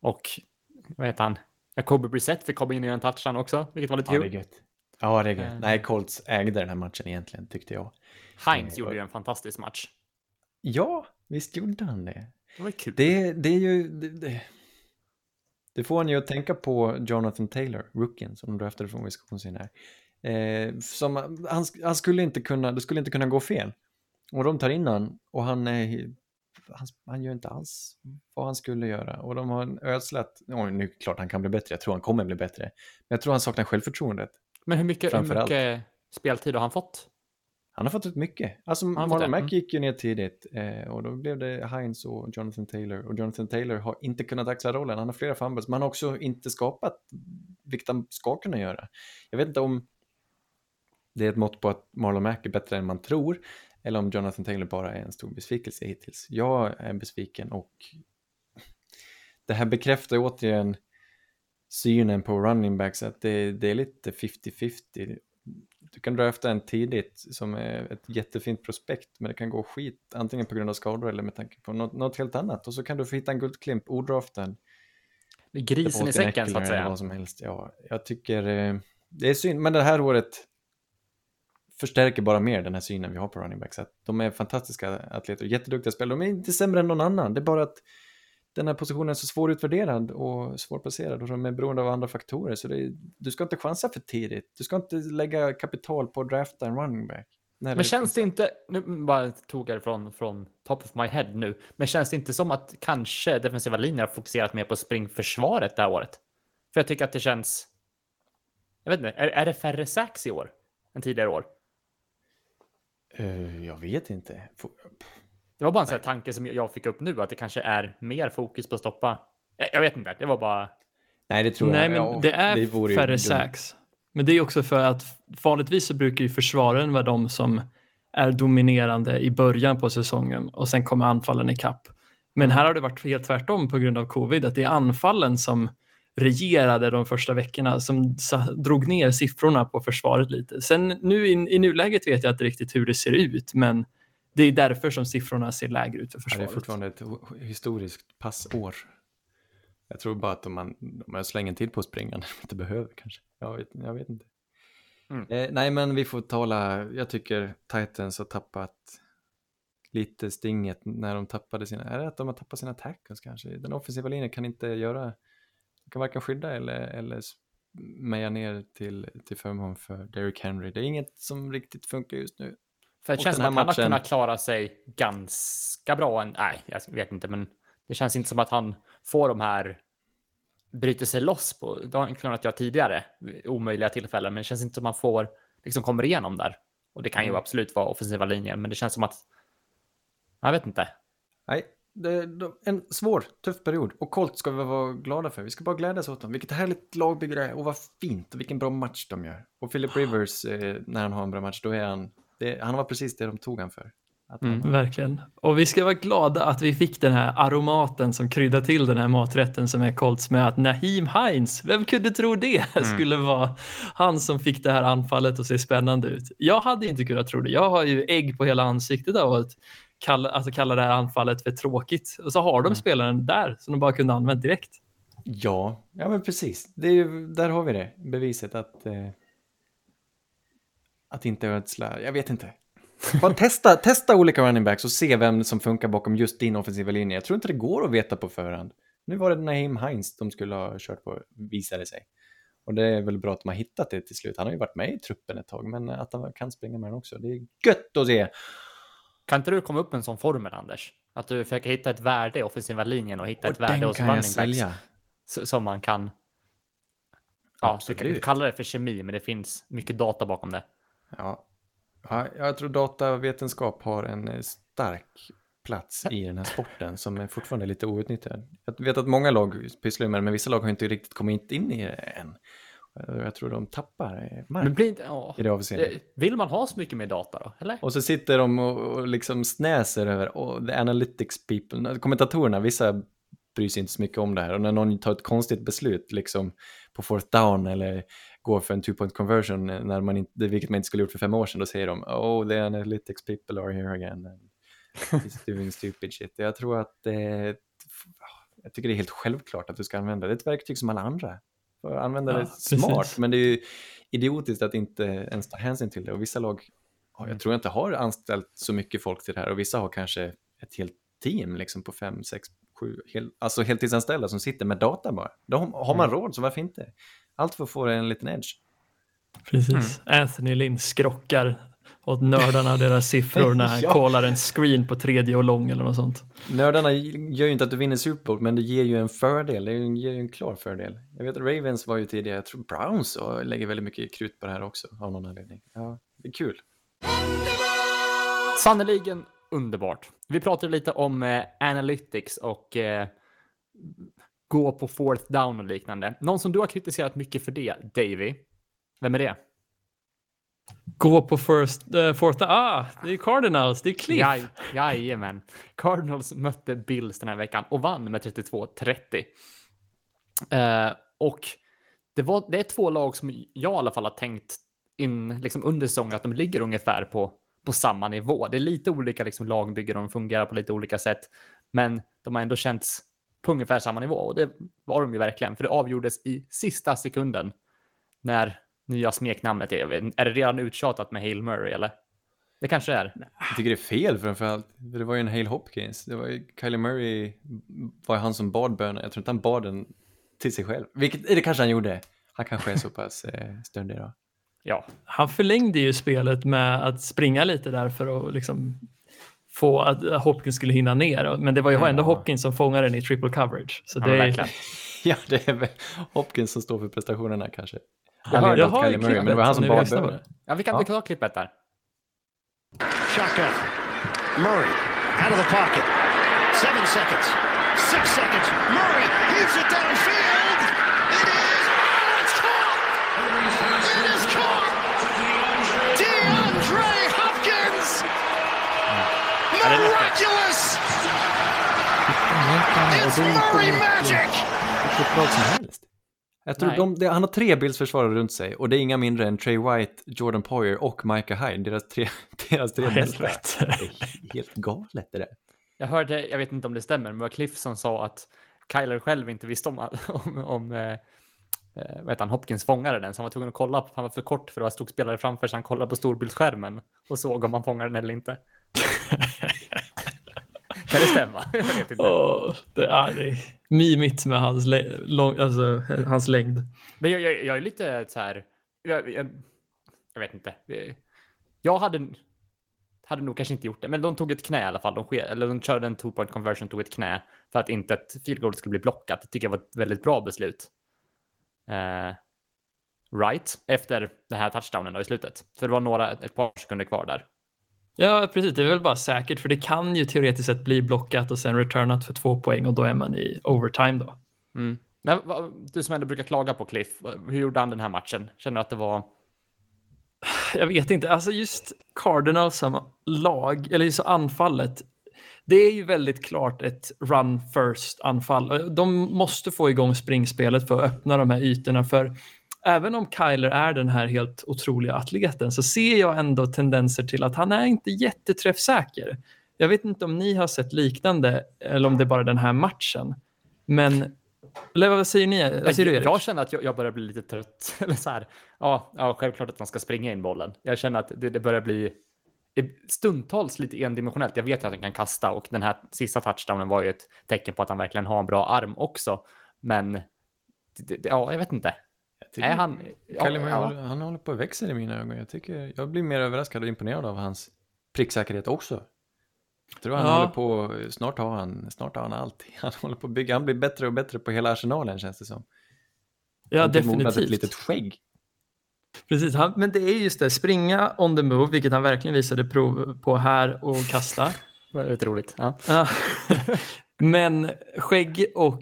och vad heter han? Jacoby Brissett fick komma in i en touchdown också, vilket var lite Ja, kul. Ja, det är gött. Eh. Nej, Colts ägde den här matchen egentligen, tyckte jag. Heinz Eh, gjorde ju en fantastisk match. Ja, visst gjorde han det. Det var kul. Det, det är ju... Det, det, det får en ju att tänka på Jonathan Taylor, rookien som de draftade från Wisconsin här. Eh, som, han, han skulle inte kunna, det skulle inte kunna gå fel. Och de tar in han och han är... Han, han gör inte alls vad han skulle göra. Och de har ödslat... Oh, nu är klart han kan bli bättre, jag tror han kommer bli bättre. Men jag tror han saknar självförtroendet. Men hur mycket, hur mycket speltid har han fått? Han har fått ut mycket. Alltså fått Marlon Mack mm. gick ju ner tidigt eh, och då blev det Heinz och Jonathan Taylor. Och Jonathan Taylor har inte kunnat axla rollen. Han har flera fumbles, men han har också inte skapat vilket han ska kunna göra. Jag vet inte om det är ett mått på att Marlon Mack är bättre än man tror eller om Jonathan Taylor bara är en stor besvikelse hittills. Jag är besviken och det här bekräftar återigen synen på running backs att det, det är lite 50-50 du kan drafta en tidigt som är ett jättefint prospekt men det kan gå skit antingen på grund av skador eller med tanke på något, något helt annat och så kan du få hitta en guldklimp odraftad. Grisen i säcken så att säga. Vad som helst. Ja, jag tycker eh, det är synd men det här året förstärker bara mer den här synen vi har på running backs. Att de är fantastiska atleter, jätteduktiga spelare. De är inte sämre än någon annan. Det är bara att den här positionen är så svårutvärderad och svårplacerad och de är beroende av andra faktorer. Så det är, du ska inte chansa för tidigt. Du ska inte lägga kapital på att drafta en running back. När Men känns det inte, nu bara tog jag det från, från top of my head nu, men känns det inte som att kanske defensiva linjer har fokuserat mer på springförsvaret det här året? För jag tycker att det känns, jag vet inte, är, är det färre sax i år än tidigare år? Eh, jag vet inte. Det var bara en sån här tanke som jag fick upp nu, att det kanske är mer fokus på att stoppa. Jag, vet inte, det var bara, Nej, det tror Nej, jag. men Ja, det är ju färre sacks. Men det är också för att vanligtvis så brukar ju försvaren vara de som är dominerande i början på säsongen och sen kommer anfallen i kapp. Men här har det varit helt tvärtom på grund av covid, att det är anfallen som regerade de första veckorna som drog ner siffrorna på försvaret lite. Sen nu i, i nuläget vet jag inte riktigt hur det ser ut, men det är därför som siffrorna ser lägre ut för Ja, det är försvaret. fortfarande ett historiskt passår. Jag tror bara att om man, om man slänger en tid på att springa när man *laughs* inte behöver kanske. Jag vet, jag vet inte. Mm. Eh, nej, men vi får tala. Jag tycker Titans har tappat lite stinget när de tappade sina, är det att de har tappat sina tackles kanske? Den offensiva linjen kan inte göra, kan varken skydda eller, eller meja ner till, till förmån för Derrick Henry. Det är inget som riktigt funkar just nu. För det känns som att han har matchen- kunnat klara sig ganska bra. Nej, jag vet inte, men det känns inte som att han får de här bryter sig loss på, det har han kunnat göra tidigare, omöjliga tillfällen, men det känns inte som att han får, liksom kommer igenom där. Och det kan ju Mm. absolut vara offensiva linjen, men det känns som att, jag vet inte. Nej, det, de, en svår, tuff period. Och Colt ska vi vara glada för. Vi ska bara glädjas åt dem. Vilket härligt lagbygge det är och vad fint och vilken bra match de gör. Och Philip Rivers, eh, när han har en bra match, då är han... Det, han var precis det de tog han för. Att han, Mm. Verkligen. Och vi ska vara glada att vi fick den här aromaten som kryddar till den här maträtten som är Colts med att Nahim Hines, vem kunde tro det, *laughs* skulle vara han som fick det här anfallet att se spännande ut. Jag hade inte kunnat tro det. Jag har ju ägg på hela ansiktet av att kalla, alltså kalla det här anfallet för tråkigt. Och så har de spelaren där som de bara kunde använt direkt. Ja, ja men precis. Ju, där har vi det, beviset att... Eh, att inte ödsla, jag vet inte. Bara testa, testa olika running backs och se vem som funkar bakom just din offensiva linje. Jag tror inte det går att veta på förhand. Nu var det Naheem Heinz de skulle ha kört på, visade sig. Och det är väl bra att de har hittat det till slut. Han har ju varit med i truppen ett tag, men att han kan springa med den också. Det är gött att se. Kan inte du komma upp med en sån formel, Anders? Att du försöker hitta ett värde i offensiva linjen och hitta Och ett värde hos kan running backs sälja. s- som man kan... Ja, du kan du Absolut. kallar det för kemi, men det finns mycket data bakom det. Ja. ja, jag tror datavetenskap har en eh, stark plats i den här sporten som är fortfarande lite outnyttjad. Jag vet att många lag pysslar med det, men vissa lag har inte riktigt kommit in i det än. Och Jag tror de tappar eh, mark blir inte... Ja. i det avseendet. Eh, Vill man ha så mycket mer data då? Eller? Och så sitter de och, och liksom snäser över oh, the analytics people. Kommentatorerna, vissa bryr sig inte så mycket om det här. Och när någon tar ett konstigt beslut liksom på fourth down eller går för en two point conversion, när man inte, vilket man inte skulle gjort för fem år sedan, då säger de oh the analytics people are here again. He's doing stupid shit. Jag tror att eh, jag tycker det är helt självklart att du ska använda det. Det är ett verktyg som alla andra. För använda Ja, det precis. smart, men det är ju idiotiskt att inte ens ta hänsyn till det. Och vissa lag, ja, jag tror inte har anställt så mycket folk till det här och vissa har kanske ett helt team liksom på fem, sex, sju, hel, alltså heltidsanställda som sitter med data bara. De, har man råd så varför inte? Allt för att få en liten edge. Precis. Anthony Lynn skrockar åt nördarna deras siffror när han *laughs* Ja. kollar en screen på tredje och lång eller något sånt. Nördarna gör ju inte att du vinner Super Bowl, men det ger ju en fördel. Det ger ju en klar fördel. Jag vet att Ravens var ju tidigare, jag tror Browns och lägger väldigt mycket krut på det här också av någon anledning. Ja, det är kul. Sannerligen underbart. Vi pratade lite om eh, analytics och eh, gå på fourth down och liknande. Någon som du har kritiserat mycket för det, Davy. Vem är det? Gå på first, uh, fourth, ah, det är Cardinals, det är Cliff. Jaj, jajamän. Cardinals mötte Bills den här veckan och vann med 32-30. Eh, och det, var, det är två lag som jag i alla fall har tänkt in liksom under säsongen att de ligger ungefär på, på samma nivå. Det är lite olika liksom, lagbyggen och de fungerar på lite olika sätt, men de har ändå känts på ungefär samma nivå och det var de ju verkligen, för det avgjordes i sista sekunden när nya smeknamnet är. Vet Är det redan uttjatat med Hail Murray eller? Det kanske är. Jag tycker det är fel framförallt. För det var ju en Hale Hopkins. Det var ju Kylie Murray var han som bad bönen. Jag tror inte han bad den till sig själv. Vilket det kanske han gjorde. Han kanske är så pass eh, stöndig då. Ja, Han förlängde ju spelet med att springa lite där för att liksom få att Hopkins skulle hinna ner. Men det var ju Ja. ändå Hopkins som fångade den i triple coverage. Så ja det är. *laughs* Ja, det är väl Hopkins som står för prestationerna kanske. Jag hörde- jag åt har Kylie ju Murray, men det var han som klippet, om ni bad lyssnar på bönen. det. Ja, vi kan, Ja. vi kan ta klippet där. Shotgun. Murray out of the pocket. Seven seconds. Six seconds. Murray heaves it downfield. Miraculous. It's Murray magic. Vilket lag som helst. Jag tror de, det, han har tre Bills-försvarare runt sig och det är inga mindre än Trey White, Jordan Poyer och Micah Hyde, deras tre, *laughs* deras tre bästa. Det är helt galet det där. Jag hörde, jag vet inte om det stämmer, men det var Cliff som sa att Kyler själv inte visste om, *laughs* om, om eh, eh, vad heter han, Hopkins fångade den, så han var tvungen att kolla, på- han var för kort för att det stod spelare framför så han kollade på storbildsskärmen och såg om han fångade den eller inte. *laughs* kan det stämma? *laughs* Jag vet inte. Åh, det är det mimigt med hans, lång, alltså, hans längd. Men jag, jag, jag är lite så här, jag, jag, jag vet inte. Jag hade, hade nog kanske inte gjort det, men de tog ett knä i alla fall. De, eller de körde en two point conversion, tog ett knä för att inte ett field goal skulle bli blockat. Det tycker jag var ett väldigt bra beslut. Eh, right, efter den här touchdownen då i slutet. För det var några, ett par sekunder kvar där. Ja, precis. Det är väl bara säkert, för det kan ju teoretiskt sett bli blockat och sen returnat för två poäng och då är man i overtime då. Mm. Men du som ändå brukar klaga på Cliff, hur gjorde han den här matchen? Känner du att det var... Jag vet inte, alltså just Cardinals som lag, eller just anfallet, det är ju väldigt klart ett run first anfall. De måste få igång springspelet för att öppna de här ytorna, för även om Kyler är den här helt otroliga atleten så ser jag ändå tendenser till att han är inte jätteträffsäker. Jag vet inte om ni har sett liknande eller om det är bara den här matchen. Men, eller vad säger ni? Vad säger du Erik? jag känner att jag, jag börjar bli lite trött. *laughs* Eller så här, ja, ja, självklart att man ska springa in bollen. Jag känner att det, det börjar bli stundtals lite endimensionellt. Jag vet att han kan kasta och den här sista touchdownen var ju ett tecken på att han verkligen har en bra arm också. Men det, det, ja, jag vet inte. Tycker- Är han... Murray, ja. håller- han håller på att växa i mina ögon. Jag, tycker, jag blir mer överraskad och imponerad av hans pricksäkerhet också. Jag tror han Ja. håller på, snart har han, snart har han allt. *laughs* Han håller på att bygga, han blir bättre och bättre på hela arsenalen känns det som. Ja, Han definitivt. ett litet skägg. Precis, han, men det är just det, springa on the move, vilket han verkligen visade prov på här och kasta. *laughs* Väldigt roligt. Ja. *laughs* men skägg och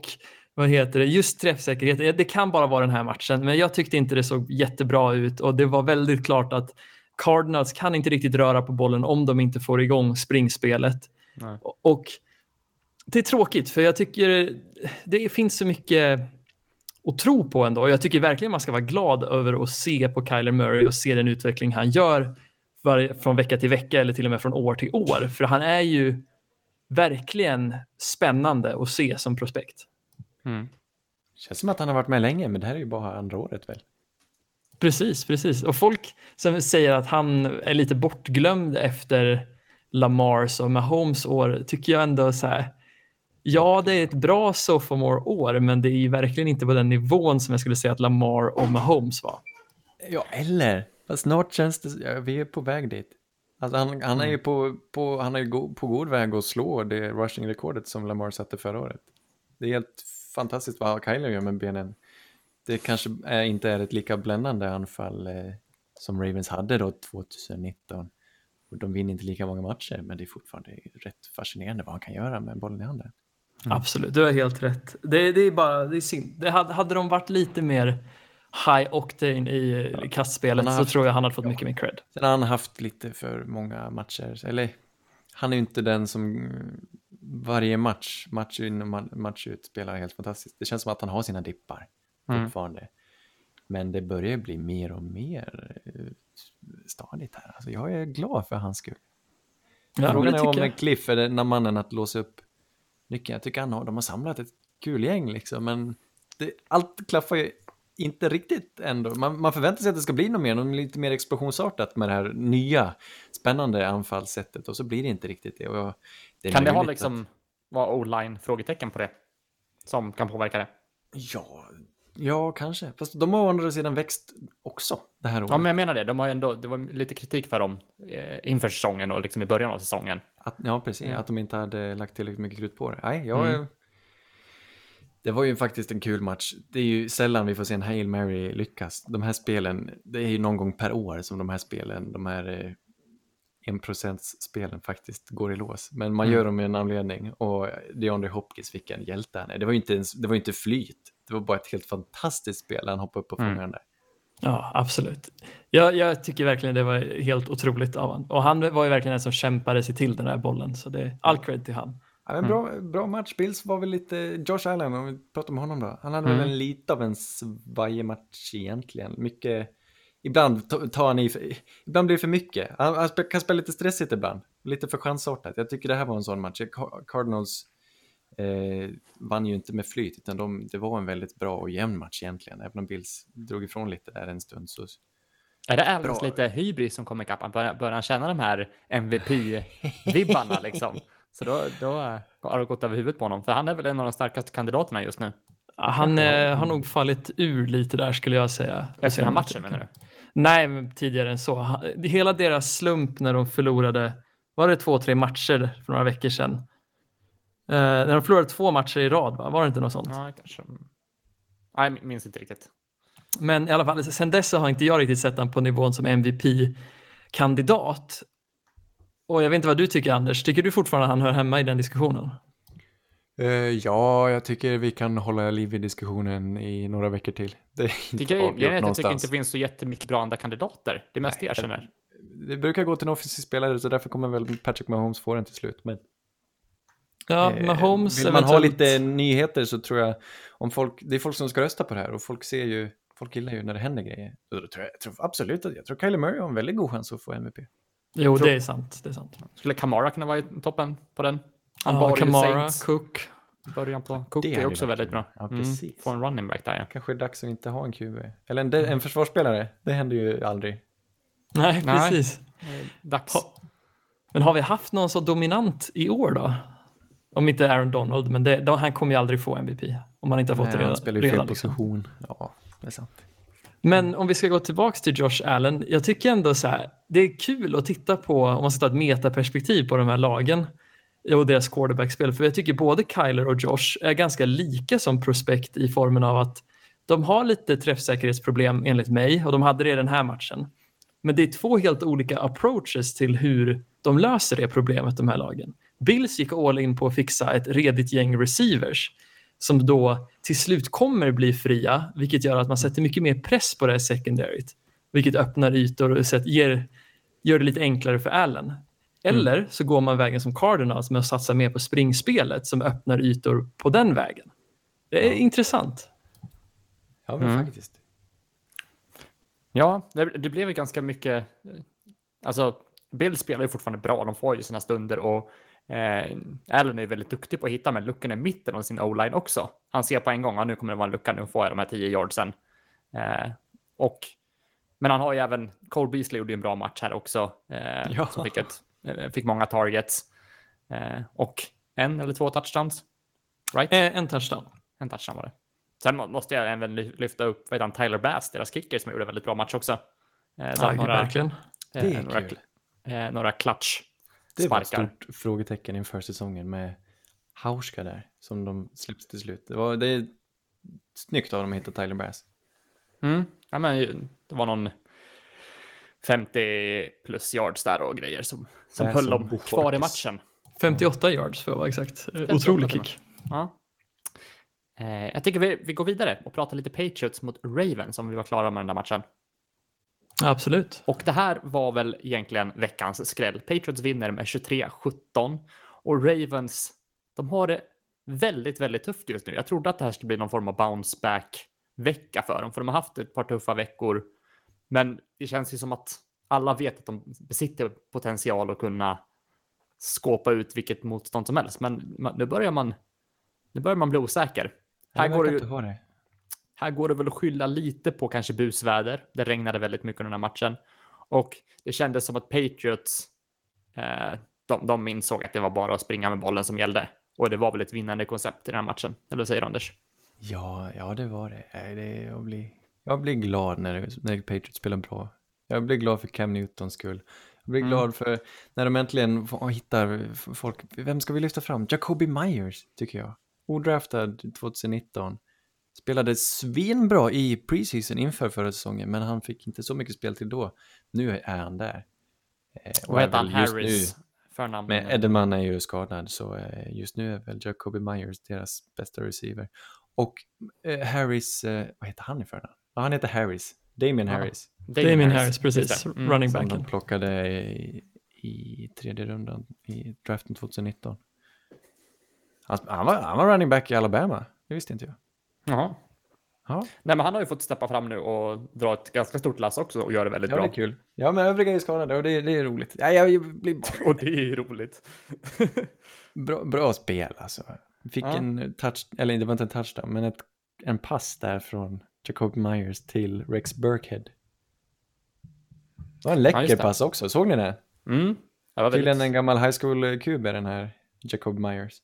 vad heter det, just träffsäkerhet, det- kan bara vara den här matchen, men jag tyckte inte det såg jättebra ut och det var väldigt klart att Cardinals kan inte riktigt röra på bollen om de inte får igång springspelet. Nej. Och det är tråkigt för jag tycker det finns så mycket att tro på ändå. Jag tycker verkligen man ska vara glad över att se på Kyler Murray och se den utveckling han gör från vecka till vecka eller till och med från år till år. För han är ju verkligen spännande att se som prospekt. Mm. Känns som att han har varit med länge, men det här är ju bara andra året väl? Precis, precis. Och folk som säger att han är lite bortglömd efter Lamars och Mahomes år tycker jag ändå så här. Ja, det är ett bra sophomore-år, men det är ju verkligen inte på den nivån som jag skulle säga att Lamar och Mahomes var. Ja, eller? Fast snart känns det, ja, vi är på väg dit. Alltså han, han är ju på, på, han är på god väg att slå det rushing-rekordet som Lamar satte förra året. Det är helt fantastiskt vad Kyler gör med benen. Det kanske är, inte är ett lika bländande anfall eh, som Ravens hade då 2019. Och de vinner inte lika många matcher, men det är fortfarande rätt fascinerande vad han kan göra med bollen i handen. Absolut, du har helt rätt. Det, det är bara det är synd. Det hade, hade de varit lite mer high octane i ja. kastspelet har så haft- tror jag han hade fått mycket mer cred. Sen har han haft lite för många matcher, eller han är ju inte den som mm, varje match, match in och ma- match ut spelar helt fantastiskt. Det känns som att han har sina dippar Mm. fortfarande. Men det börjar bli mer och mer eh, stadigt här. Alltså jag är glad för hans skull. Ja, Frågan är om jag. Cliff är den mannen att låsa upp nyckeln. Jag tycker han har, de har samlat ett kul gäng liksom, men det, allt klaffar ju inte riktigt ändå. Man, man förväntar sig att det ska bli något mer, något lite mer explosionsartat med det här nya spännande anfallssättet och så blir det inte riktigt det. Och jag, det Kan det ha liksom, vara o-line frågetecken på det? Som kan påverka det? Att, ja, ja, kanske. Fast de har å andra sidan växt också det här året. Ja, men jag menar det. De har ändå, det var lite kritik för dem eh, inför säsongen och liksom i början av säsongen. Att, ja, precis. Mm. Att de inte hade lagt tillräckligt mycket krut på det. Nej, jag... Mm. Det var ju faktiskt en kul match. Det är ju sällan vi får se en Hail Mary lyckas. De här spelen, det är ju någon gång per år som de här spelen, de här 1%-spelen faktiskt går i lås. Men man Mm. gör dem med en anledning och DeAndre Hopkins fick en hjälte han är. Det var ju inte, ens, det var inte flyt. Det var bara ett helt fantastiskt spel. Han hoppade upp och Mm. fångade den där. Ja, absolut. Jag, jag tycker verkligen det var helt otroligt av honom. Och han var ju verkligen den som kämpade sig till den där bollen. Så det är all cred till han. Ja, bra, bra match. Bills var väl lite... Josh Allen, om vi pratar om honom då. Han hade Mm. väl en lite av en svajer match egentligen. Mycket... Ibland ta- tar han i... Ibland blir det för mycket. Han, han kan spela lite stressigt ibland. Lite för chansartat. Jag tycker det här var en sån match. Car- Cardinals eh, vann ju inte med flyt, utan de, det var en väldigt bra och jämn match egentligen. Även om Bills drog ifrån lite där en stund så... Är det Bra. lite hybris som kommer ikapp? Han Börjar, börjar han känna de här MVP-vibbarna *laughs* liksom? Så då, då eh, har det gått över huvudet på honom. För han är väl en av de starkaste kandidaterna just nu. Han eh, har nog fallit ur lite där skulle jag säga. Efter den här matchen menar du? Nej, men tidigare än så. Hela deras slump när de förlorade, var det två, tre matcher för några veckor sedan? Eh, när de förlorade två matcher i rad, va? var det inte något sånt? Ja, kanske. Nej, minns inte riktigt. Men i alla fall, sen dess har inte jag riktigt sett honom på nivån som MVP-kandidat. Och jag vet inte vad du tycker Anders, tycker du fortfarande att han hör hemma i den diskussionen? Eh, ja, jag tycker vi kan hålla liv i diskussionen i några veckor till. *laughs* Det är inte Tycker jag, avgjort jag, jag tycker inte det finns så jättemycket bra andra kandidater. Det är mest det jag Nej, känner. Det brukar gå till en offensiv spelare så därför kommer väl Patrick Mahomes få den till slut. Men Ja, eh, Mahomes vill man ha eventuellt- lite nyheter så tror jag om folk, det är folk som ska rösta på det här och folk ser ju, folk gillar ju när det händer grejer. Tror jag, jag tror absolut att jag tror Kyler Murray har en väldigt god chans att få MVP. Jo, tror- det är sant. Det är sant. Skulle Kamara kunna vara i toppen på den? Han Ja, Kamara, Saints. Cook. Början på. Cook Det är också väldigt bra. Ja, Mm, precis. Få en running back där ja. Kanske är det dags att inte ha en QB. Eller en, en försvarsspelare, det händer ju aldrig. Nej, Nej. precis. Dags. Ha- Men har vi haft någon så dominant i år då? Om inte Aaron Donald, men det, då, han kommer ju aldrig få MVP. Om han inte har fått Nej, det redan. han spelar ju fel redan, liksom. position. Ja, det är sant. Men om vi ska gå tillbaka till Josh Allen. Jag tycker ändå så här, det är kul att titta på, om man ska ta ett metaperspektiv på de här lagen och deras quarterbackspel. För jag tycker både Kyler och Josh är ganska lika som prospekt i formen av att de har lite träffsäkerhetsproblem enligt mig och de hade det i den här matchen. Men det är två helt olika approaches till hur de löser det problemet, de här lagen. Bills gick all in på att fixa ett redigt gäng receivers som då till slut kommer bli fria, vilket gör att man sätter mycket mer press på det här secondaryt, vilket öppnar ytor och ger, gör det lite enklare för Allen. Eller så går man vägen som Cardinals med att satsa mer på springspelet som öppnar ytor på den vägen. Det är intressant. Ja, men Mm. faktiskt. Ja, det, det blev ju ganska mycket eh, alltså Bill spelar ju fortfarande bra, de får ju sina stunder och eh, Allen är väldigt duktig på att hitta med luckorna i mitten av sin o-line också. Han ser på en gång, ja, nu kommer det vara en lucka, nu får jag de här 10 yardsen. Eh, och, men han har ju även, Cole Beasley gjorde ju en bra match här också, eh, Ja. som fick, ett, fick många targets. Eh, och en eller två touchdowns. Right? Eh, en touchdown. En touchdown var det. Sen må- måste jag även ly- lyfta upp heter han, Tyler Bass, deras kicker, som gjorde en väldigt bra match också. Eh, att några, verkligen. eh, Det är några, kul. eh, några clutch Det var ett stort frågetecken inför säsongen med Hauska där, som de släppte till slut. Det, var, det är snyggt av dem att hitta Tyler Bass. Mm. Ja, men det var någon 50 plus yards där och grejer som, som höll som dem Bo kvar i matchen. 58 yards för att vara exakt. Eh, Otrolig kick. Ja. Eh, jag tycker vi, vi går vidare och pratar lite Patriots mot Ravens om vi var klara med den där matchen. Absolut. Och det här var väl egentligen veckans skräll. Patriots vinner med 23-17 och Ravens, de har det väldigt, väldigt tufft just nu. Jag trodde att det här skulle bli någon form av bounce back vecka för dem, för de har haft ett par tuffa veckor. Men det känns ju som att alla vet att de besitter potential att kunna skåpa ut vilket motstånd som helst. Men nu börjar man, nu börjar man bli osäker. Här går, det det. här går det väl att skylla lite på kanske busväder. Det regnade väldigt mycket den här matchen. Och det kändes som att Patriots, eh, de, de insåg att det var bara att springa med bollen som gällde. Och det var väl ett vinnande koncept i den här matchen. Eller vad säger du, Anders? Ja, ja det var det. Nej, det jag, blir, jag blir glad när, när Patriots spelar bra. Jag blir glad för Cam Newtons skull. Jag blir Mm. glad för när de äntligen hittar folk. Vem ska vi lyfta fram? Jacoby Myers, tycker jag. Odraftad 2019. Spelade svinbra i preseason inför förra säsongen, men han fick inte så mycket spel till då. Nu är han där. Eh, och Vad heter han? Harris? Förnamn? men Edelman är ju skadad, så eh, just nu är väl Jacoby Myers deras bästa receiver. Och eh, Harris, vad heter han i förnamn? Ja, han heter Harris. Damien Ja, Harris. Damien Harris, just precis. det. Mm. Running Som backen. de plockade i, i tredje rundan i draften 2019. Han, han, var, han var running back i Alabama, det visste inte jag. Jaha. Ja, Nej, men han har ju fått steppa fram nu och dra ett ganska stort lass också och göra det väldigt ja det bra. är kul. Ja, men övriga är skadade och det, det är roligt. Ja, jag blir *laughs* Och det är ju roligt. *laughs* bra, bra spel alltså. Fick Ja. en touch, eller det var inte en touchdown, men ett, en pass där från Jacob Myers till Rex Burkhead. Det var en Ja, läcker det. pass också, såg ni det? Mm. Var Tydligen en gammal high school-kub den här Jacob Myers.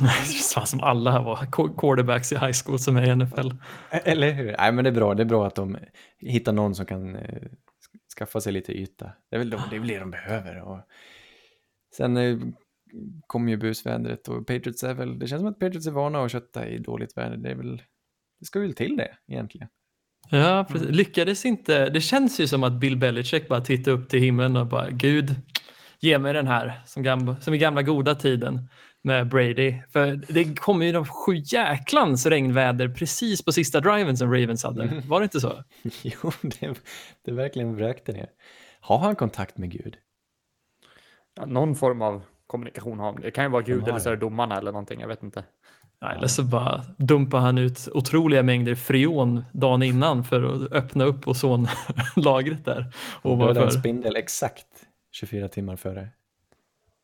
*laughs* Fan som alla var qu- quarterbacks i high school som är i NFL. Eller hur? Nej, men det är bra. Det är bra att de hittar någon som kan eh, skaffa sig lite yta. Det är väl de, det, är väl det de behöver. Och sen eh, kommer ju busvädret och Patriots är väl, det känns som att Patriots är vana att kötta i dåligt väder. Det är väl, det ska väl till det egentligen. Ja, precis. Lyckades inte. Det känns ju som att Bill Belichick bara tittar upp till himlen och bara Gud, ge mig den här som, gamla, som i gamla goda tiden med Brady. För det kommer ju de sju jäklans regnväder precis på sista driven som Ravens hade. Var det inte så? *laughs* jo, det, det verkligen vräkte ner. Har han kontakt med Gud? Ja, någon form av kommunikation har han. Det kan ju vara Gud eller så är det domarna eller någonting. Jag vet inte. Eller så bara dumpar han ut otroliga mängder freon dagen innan för att öppna upp ozonlagret där. Och dödade en spindel exakt 24 timmar före.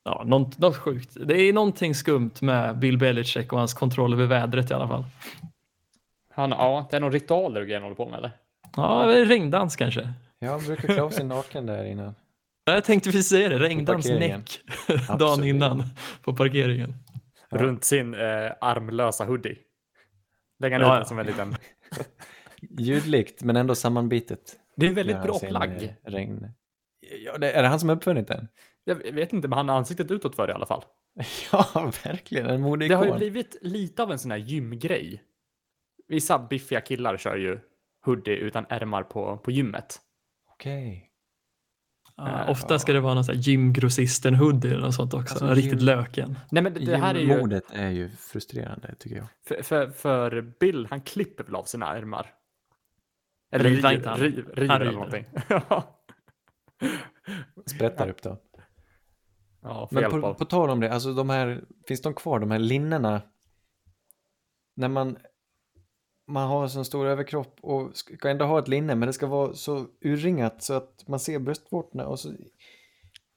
Ja, något, något sjukt. Det är någonting skumt med Bill Belichick och hans kontroll över vädret i alla fall. Han, ja, det är någon ritualer och grejer han håller på med eller? Ja, det är regndans kanske. Ja, han brukar klä av sig naken där innan. Ja, Jag tänkte precis säga det, regndans näck *laughs* dagen innan på parkeringen. Ja. Runt sin eh, armlösa hoodie. Lägger han Ja, ut den som en liten... *laughs* Ljudligt, men ändå sammanbitet. Det är en väldigt bra sin, plagg. eh, Regn. Ja, det, är det han som har uppfunnit den? Jag vet inte, men han har ansiktet utåt för det i alla fall. *laughs* Ja, verkligen. En Det har ju modeikon. blivit lite av en sån här gymgrej. Vissa biffiga killar kör ju hoodie utan ärmar på, på gymmet. Okej. Ja, ofta ska det vara någon sån här gymgrossisten hoodie eller något sånt också. Alltså, Riktigt gym- löken. Nej, men det, här är ju... Modet är ju frustrerande, tycker jag. För, för, för Bill, han klipper väl av sina ärmar? Eller river, inte han. riv, river Han eller river. någonting. *laughs* Sprättar upp då. ja, Men på, på tal om det, alltså de här, finns de kvar, de här linnena? När man, man har så stor överkropp och ska ändå ha ett linne men det ska vara så urringat så att man ser bröstvårtorna och så...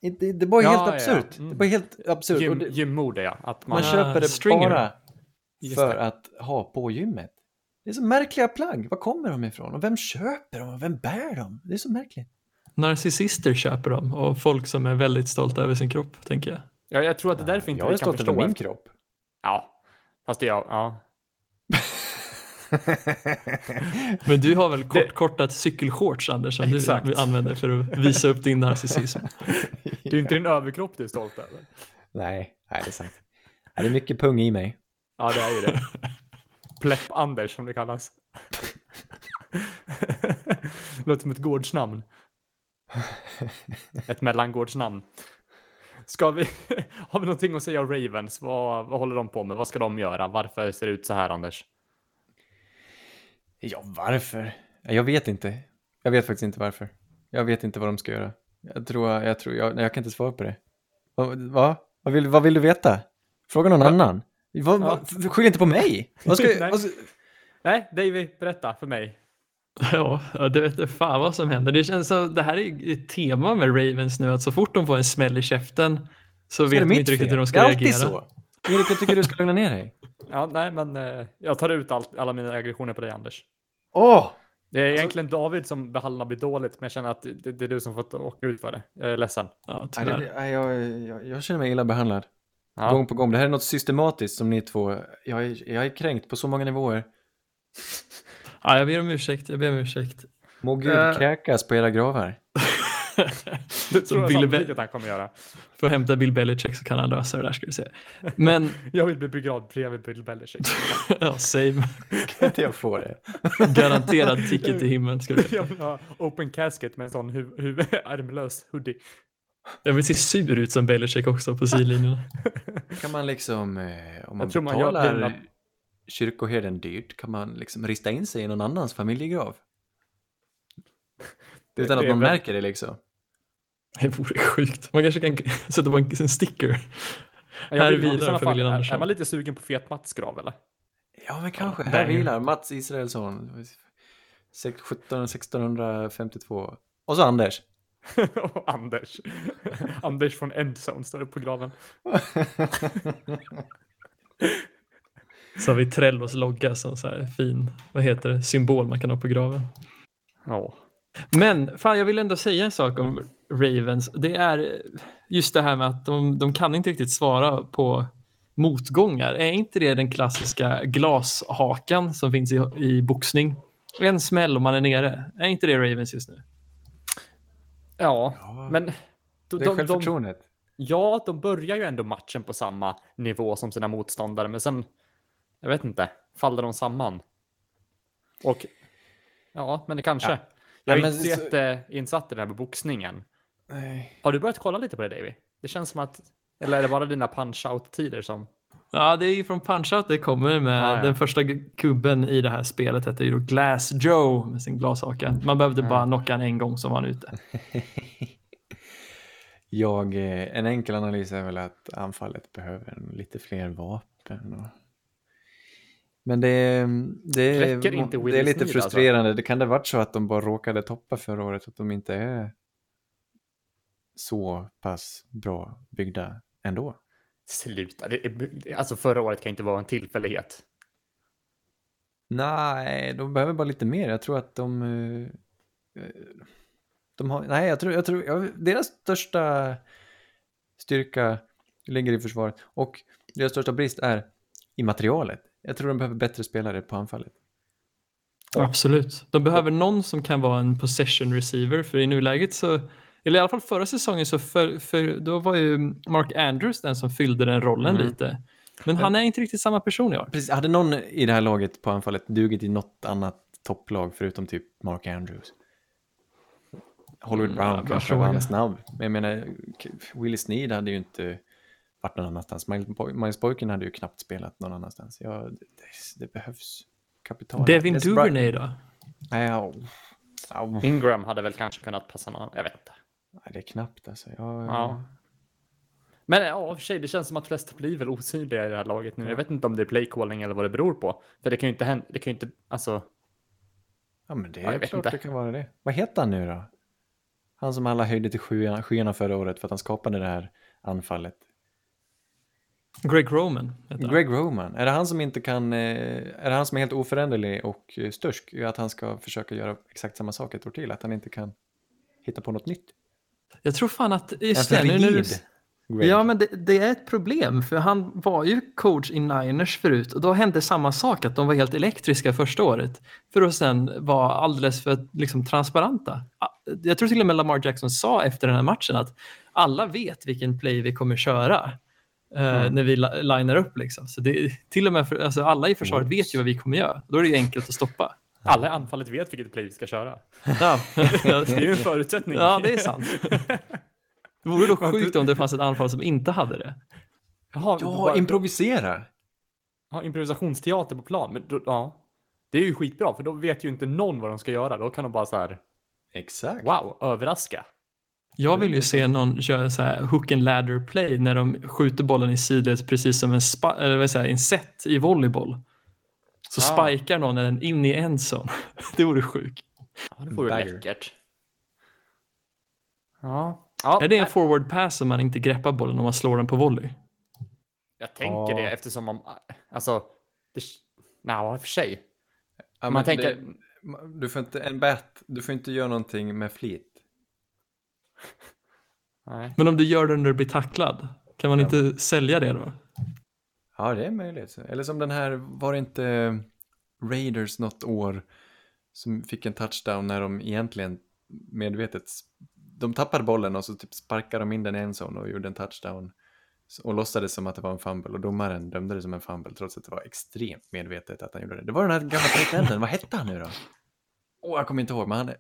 Det, det är bara Ja, helt ja, absurt. mm. Det är bara helt absurt. och Gym, det, gymmode, ja. Att man, man köper det stringer. bara för det. att ha på gymmet. Det är så märkliga plagg. Var kommer de ifrån? Och vem köper dem? Och vem bär dem? Det är så märkligt. Narcissister köper dem och folk som är väldigt stolta över sin kropp, tänker jag. ja, jag tror att det är därför inte jag vi är kan stolt över förstå. min kropp. Ja, fast det är jag. Ja. *laughs* *laughs* Men du har väl kortkortat cykelshorts, Anders, som Exakt. du använder för att visa upp din narcissism? Det är inte din överkropp du är stolt över. Nej, nej, det är sant. Det är mycket pung i mig. Ja, det är ju det. Plepp-Anders som det kallas. Låter som ett gårdsnamn. Ett mellangårdsnamn. Ska vi, har vi någonting att säga om Ravens? Vad, vad håller de på med? Vad ska de göra? Varför ser det ut så här, Anders? Ja, varför? Ja, Jag vet inte. Jag vet faktiskt inte varför. Jag vet inte vad de ska göra. Jag tror, jag tror, jag, jag kan inte svara på det. Va? va? Vad, vill, vad vill du veta? Fråga någon annan. Va, va, Ja. Skyll inte på mig! Vad ska, *laughs* Nej. vad ska, Nej, Davy, berätta för mig. *laughs* Ja, det vet fan vad som händer. Det känns som, det här är ett tema med Ravens nu, att så fort de får en smäll i käften så är vet de inte riktigt fel? hur de ska Det är reagera. alltid så. Erik, jag tycker du ska lugna ner dig. *laughs* Ja, nej, men eh, jag tar ut allt, alla mina aggressioner på dig, Anders. Åh! Det är egentligen David som behandlar mig dåligt, men jag känner att det, det är du som fått åka ut för det. Jag är ledsen. Ja, Nej, det, nej, jag, jag, jag känner mig illa behandlad. Ja. Gång på gång. Det här är något systematiskt som ni två... Jag är, jag är kränkt på så många nivåer. Ja, jag ber om ursäkt, jag ber om ursäkt. Må Gud Eh. kräkas på era gravar. *laughs* Det tror jag Bill sannolikt att han kommer göra. Får hämta Bill Belichick så kan han lösa det där ska du se. Men, *laughs* Jag vill bli begravd bredvid Bill Belichick. *laughs* ja, same. Kan inte jag få det? *laughs* Garanterad ticket till himlen. Ska du se. Jag vill ha open casket med en sån hu- hu- ärmlös hoodie. Jag vill se sur ut som Belichick också på sidlinjen. Kan man liksom, eh, om man tror man gör betalar dina- kyrkoherden dyrt, kan man liksom rista in sig i någon annans familjegrav? Utan Det att väl- märker det liksom. Det vore sjukt. Man kanske kan sätta på en, en sticker. Jag Här vilar familjen är, Andersson. är man lite sugen på Fet Mats grav eller? Ja, men kanske. Ja, Här vilar Mats Israelsson. Sex- 17 1652. Och så Anders. *laughs* Och Anders. *laughs* Anders från Endzone står det på graven. *laughs* Så har vi Trellos logga som så här fin, vad heter det, symbol man kan ha på graven. Ja. Men fan, jag vill ändå säga en sak om Ravens. Det är just det här med att de, de kan inte riktigt svara på motgångar. Är inte det den klassiska glashakan som finns i, i boxning? En smäll och man är nere. Är inte det Ravens just nu? Ja, Ja, men... det De, är de, de, självförtroendet. ja, de börjar ju ändå matchen på samma nivå som sina motståndare, men sen... Jag vet inte. Faller de samman? Och... Ja, men det kanske. Ja. Jag är Nej, inte så jätteinsatt i det här med boxningen. Nej. Har du börjat kolla lite på det, Davy? Det känns som att... Eller är det bara dina punch-out-tider som... Ja, det är ju från Punch-Out det kommer med. Ah, ja. Den första kubben i det här spelet hette ju då Glass Joe med sin glashaka. Man behövde bara knocka han en gång så var han ute. *laughs* Jag, eh, en enkel analys är väl att anfallet behöver lite fler vapen. Och... Men det, det, det Will är lite alltså? frustrerande. Det kan det varit så att de bara råkade toppa förra året, att de inte är så pass bra byggda ändå. Sluta. Det är, alltså förra året kan inte vara en tillfällighet. Nej, de behöver bara lite mer. Jag tror att de... eh, eh, de har, nej, jag tror, jag tror ja, deras största styrka ligger i försvaret och deras största brist är i materialet. Jag tror de behöver bättre spelare på anfallet. Absolut. De behöver någon som kan vara en possession receiver för i nuläget så, eller i alla fall förra säsongen så för, för, då var ju Mark Andrews den som fyllde den rollen Mm. lite. Men han är inte riktigt samma person i år. Precis, hade någon i det här laget på anfallet dugit i något annat topplag förutom typ Mark Andrews? Hollywood Mm, Brown kanske var snabb. Men jag menar, Willie Sneed hade ju inte varit någon annanstans. Miles, Boy- Miles Boykin hade ju knappt spelat någon annanstans. Ja, det, det, behövs kapital. Devin Duvernay då? Nej. Ingram hade väl kanske kunnat passa någon, jag vet inte. Nej, det är knappt alltså. Jag, Ja. Men ja, för sig, det känns som att flest blir väl osynliga i det här laget nu. Jag vet inte om det är playcalling eller vad det beror på. För det kan ju inte hända, det kan ju inte, alltså, Ja, men det Ja, jag är vet klart inte. det kan vara det. Vad heter han nu då? Han som alla höjde till skyarna, skyarna förra året för att han skapade det här anfallet. Greg Roman heter han. Greg Roman, är det han som inte kan, eh, är det han som är helt oföränderlig och eh, stursk? Att han ska försöka göra exakt samma sak ett år till, att han inte kan hitta på något nytt? Jag tror fan att, just Är det, nu? Greg? Ja, men det, det är ett problem för han var ju coach i Niners förut och då hände samma sak att de var helt elektriska första året för att sen vara alldeles för liksom, transparenta. Jag tror till och med Lamar Jackson sa efter den här matchen att alla vet vilken play vi kommer köra eh, när vi li- linar upp. Liksom. Så det, till och med för, alltså, alla i försvaret vet ju vad vi kommer göra. Då är det ju enkelt att stoppa. Alla i anfallet vet vilket play vi ska köra. Ja, *laughs* Det är ju en förutsättning. ja det är sant. Det vore då sjukt om det fanns ett anfall som inte hade det. Jaha, Ja, bara- improvisera! Ja, improvisationsteater på plan. Men då, ja, det är ju skitbra för då vet ju inte någon vad de ska göra. Då kan de bara så här, Exakt. wow, överraska. Jag vill ju se någon köra så här hook and ladder play när de skjuter bollen i sidled precis som en, spa, eller vad säger, en set i volleyboll. Så Ah. spikar någon den in i endzone. *laughs* Det vore sjukt. Ja, det vore läckert. Ja. ja Är det en forward pass om man inte greppar bollen om man slår den på volley? Jag tänker Ja. det eftersom man, alltså, det, nej, för sig. Ja, Man tänker- det, du får inte, en bat, du får inte göra någonting med flit. Nej. Men om du gör det när du blir tacklad, kan man inte sälja det då? Ja, det är möjligt. Eller som den här, var det inte eh, Raiders något år som fick en touchdown när de egentligen medvetet, de tappade bollen och så typ sparkade de in den i en zone och gjorde en touchdown och låtsades som att det var en fumble och domaren dömde det som en fumble trots att det var extremt medvetet att han gjorde det. Det var den här gamla tight vad hette han nu då? Åh, jag kommer inte ihåg, men han är...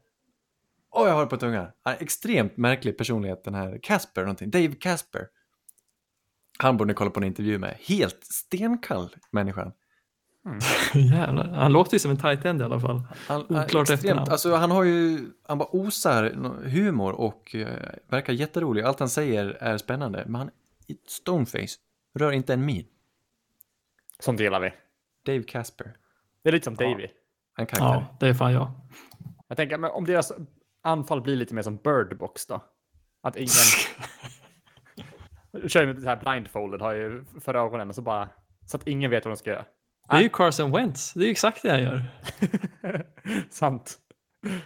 Åh, jag har det på tungan. Han är extremt märklig personlighet, den här Casper någonting, Dave Casper. Han borde kolla på en intervju med. Helt stenkall människan. *laughs* Jävlar. Han låter ju som en tight end i alla fall. Han, Oklart efternamn. alltså han har ju, han bara osar humor och eh, verkar jätterolig. Allt han säger är spännande, men han är stoneface. Rör inte en min. Sånt gillar vi. Dave Casper. Det är lite som Davy. En karaktär. Ja, det är fan jag. Jag tänker, men om deras anfall blir lite mer som Birdbox då? Att ingen... *laughs* Kör med det här blindfolded har ju för ögonen och så bara... Så att ingen vet vad de ska göra. Det är ju Carson Wentz. Det är ju exakt det han gör. *laughs* Sant.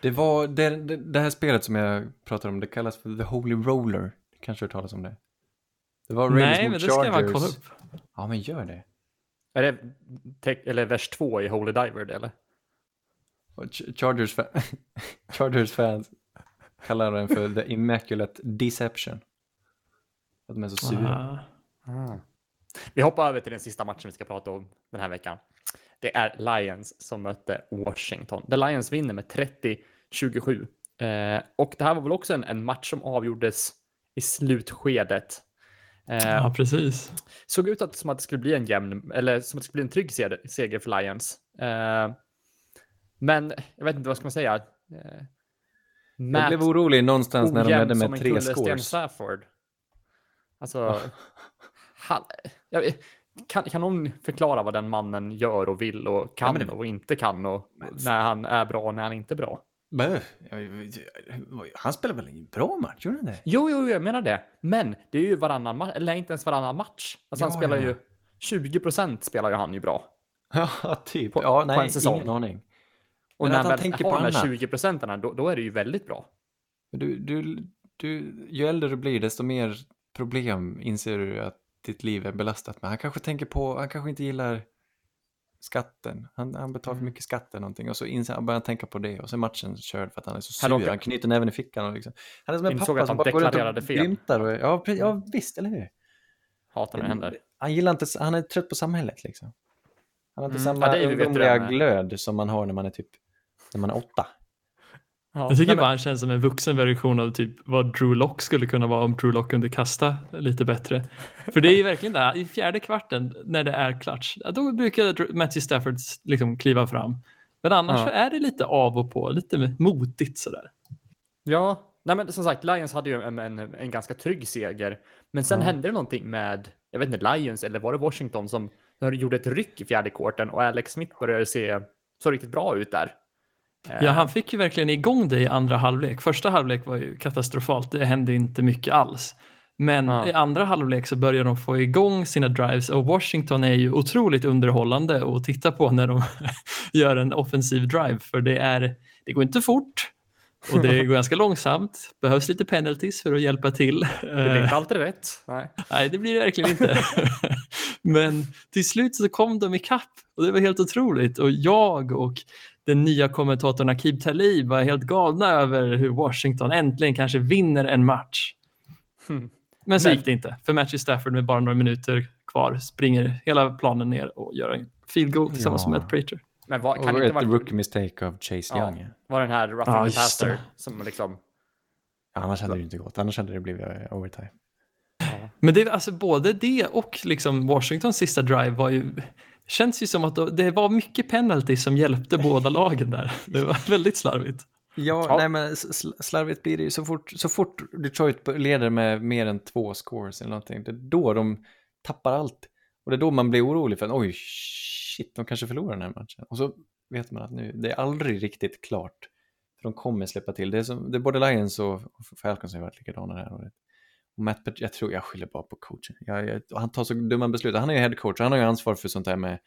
Det var det, det, det här spelet som jag pratade om, det kallas för The Holy Roller. Du kanske hört talas om det? Det var Raiders Nej, mot men det ska jag bara kolla Chargers. upp. Ja, men gör det. Är det te- eller vers två i Holy Diver det, eller? Ch- Chargers, fa- *laughs* Chargers fans kallar den för The Immaculate Deception. Att de är så sura. Ah. Vi hoppar över till den sista matchen vi ska prata om den här veckan. Det är Lions som mötte Washington. The Lions vinner med 30-27. Eh, och det här var väl också en, en match som avgjordes i slutskedet. Eh, Ja, precis. Såg ut att, som att det skulle bli en jämn, eller som att det skulle bli en trygg seger, seger för Lions. Eh, men jag vet inte vad ska man säga. Eh, Jag blev orolig någonstans när de ledde med tre scores. Alltså, han, jag, kan, kan någon förklara vad den mannen gör och vill och kan men det- och inte kan och när han är bra och när han inte är bra? Bö, Han spelar väl en bra match, gjorde han det? Jo, jo, jag menar det. Men det är ju varannan match, eller inte ens varannan match. Alltså han Ja, spelar ja. ju 20 procent spelar ju han ju bra. Ja, typ. På- ja, på nej, en säsong. ingen aning. Och Men när han han väl tänker har på de här annat. 20 procenterna, då, då är det ju väldigt bra. Du, du, du, ju äldre du blir, desto mer problem inser du att ditt liv är belastat med. Han kanske tänker på, han kanske inte gillar skatten. Han, han betalar Mm. för mycket skatt eller någonting och så inser han, börjar han tänka på det och så är matchen körd för att han är så Han sur. råkar- Han knyter näven i fickan och liksom. Han är som en Insåg pappa som han bara går runt och fel. Mm. grymtar. Och, ja, ja, visst, eller hur? Hatar när det händer. Han gillar inte, han är trött på samhället liksom. Han har inte Mm. samma Ja, ungdomliga glöd som man har när man är typ, när man är åtta. Ja, Jag tycker nej, bara han känns som en vuxen version av typ vad Drew Lock skulle kunna vara om Drew Lock kunde kasta lite bättre. För det är ju verkligen det, här, i fjärde kvarten när det är klatsch, då brukar Matthew Stafford liksom kliva fram. Men annars Ja. så är det lite av och på, lite motigt sådär. Ja, nej men som sagt, Lions hade ju en, en, en ganska trygg seger. Men sen Ja. hände det någonting med, jag vet inte, Lions eller var det Washington som gjorde ett ryck i fjärde kvarten och Alex Smith började se så riktigt bra ut där. Eh, Ja, han fick ju verkligen igång det i andra halvlek. Första halvlek var ju katastrofalt, det hände inte mycket alls. Men Ja. i andra halvlek så börjar de få igång sina drives och Washington är ju otroligt underhållande att titta på när de *laughs* gör en offensiv drive för det, är, det går inte fort och det *laughs* går ganska långsamt. Behövs lite penalties för att hjälpa till. Det blir Eh, inte alltid rätt. Nej. Nej, det blir det verkligen inte. *laughs* Men till slut så kom de ikapp och det var helt otroligt. Och jag och den nya kommentatorn Akib Talib var helt galna över hur Washington äntligen kanske vinner en match. Hmm. Men så Men- gick det inte, för Matthew Stafford med bara några minuter kvar springer hela planen ner och gör en field goal tillsammans Ja. med Matt Prater. Men vad, Och kan det ett inte vara rookie mistake av Chase Ja. Young. var den här roughing Ja, the passer som liksom... Ja, annars hade det ju inte gått. Annars hade det blivit eh, overtime. Men det, alltså både det och liksom Washingtons sista drive var ju känns ju som att det var mycket penalty som hjälpte båda lagen där. Det var väldigt slarvigt. Ja, Ja. nej men sl- slarvigt blir det ju så fort, så fort Detroit leder med mer än två scores eller någonting. Det är då de tappar allt. Och det är då man blir orolig för att oj, shit, de kanske förlorar den här matchen. Och så vet man att nu, det är aldrig riktigt klart. För de kommer släppa till. Det är, som, det är både Lions och Falcons har varit likadana det här året. Matt, Pat- jag tror jag skyller bara på coachen. Jag, jag, han tar så dumma beslut. Han är ju head coach, han har ju ansvar för sånt här med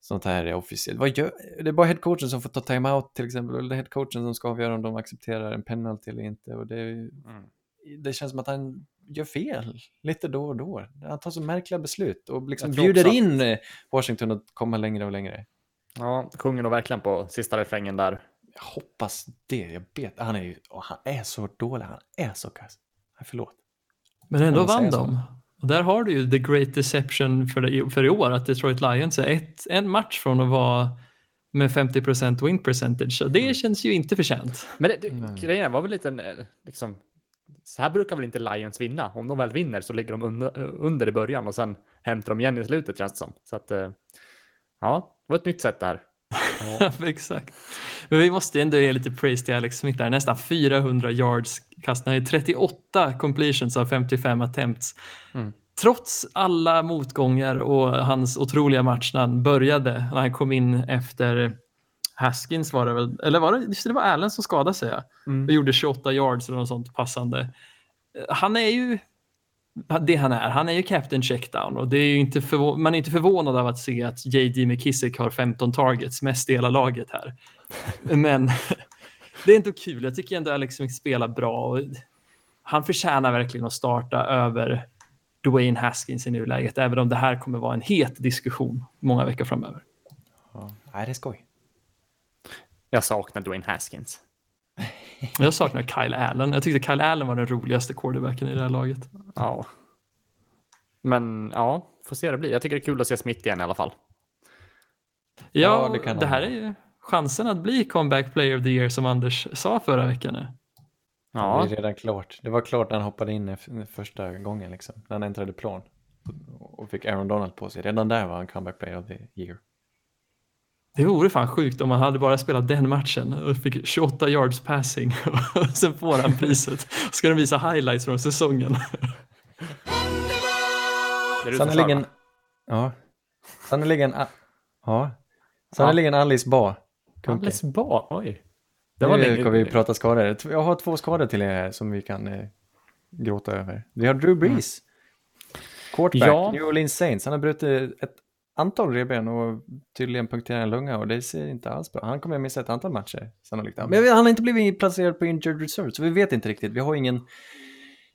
sånt här är officiellt. Vad gör, det är bara headcoachen som får ta timeout till exempel, eller det är headcoachen som ska avgöra om de accepterar en penalty eller inte. Och det, Mm. det känns som att han gör fel lite då och då. Han tar så märkliga beslut och liksom bjuder att- in eh, Washington att komma längre och längre. Ja, kungen och verkligen på sista refrängen där. Jag hoppas det, jag vet. Han är ju, han är så dålig, han är så kass. Förlåt. Men ändå vann de. Och där har du ju the great deception för, det, för i år att Detroit Lions är ett, en match från att vara med 50% win percentage. Så det känns ju inte förtjänt. Men det, grejen var väl lite eh, liksom, så här brukar väl inte Lions vinna. Om de väl vinner så ligger de under, under i början och sen hämtar de igen i slutet känns det som. Så att, eh, ja, det var ett nytt sätt där. *laughs* Exakt. Men vi måste ändå ge lite praise till Alex Smith där. Nästan 400 yards kastade. Han har ju 38 completions av 55 attempts. Mm. Trots alla motgångar och hans otroliga match när han började, när han kom in efter Haskins var det väl, eller var det, just det, var Allen som skadade sig. Mm. och gjorde 28 yards eller något sånt passande. Han är ju det han är. Han är ju captain checkdown och det är ju inte förvå- man är inte förvånad av att se att JD McKissick har 15 targets, mest i hela laget här. Men *laughs* det är inte kul. Jag tycker ändå Alex Smith spelar bra och han förtjänar verkligen att starta över Dwayne Haskins i nuläget, även om det här kommer vara en het diskussion många veckor framöver. Ja. Det är skoj. Jag saknar Dwayne Haskins. *laughs* Jag saknar Kyle Allen. Jag tyckte Kyle Allen var den roligaste quarterbacken i det här laget. Ja. Men ja, får se hur det blir. Jag tycker det är kul att se Smith igen i alla fall. Ja, Ja, det, det här är ju chansen att bli comeback player of the year som Anders sa förra veckan. Nu. Ja, Det är redan klart. Det var klart när han hoppade in första gången, liksom. när han äntrade plan. Och- Och fick Aaron Donald på sig. Redan där var han comeback player of the year. Det vore fan sjukt om han hade bara spelat den matchen och fick 28 yards passing *laughs* och sen får han priset. Ska de visa highlights från säsongen. Sannerligen, ja. Sannerligen, ja. Sannerligen Alice Ba. Kunke. Alldeles bra. Oj. Det var nu länge. ska vi prata skador. Jag har två skador till er här som vi kan eh, gråta över. Vi har Drew Brees. Quarterback, Ja. New Orleans Saints. Han har brutit ett antal revben och tydligen punkterat en lunga och det ser inte alls bra. Han kommer att missa ett antal matcher sannolikt. Men vet, han har inte blivit placerad på injured reserve så vi vet inte riktigt. Vi har ingen,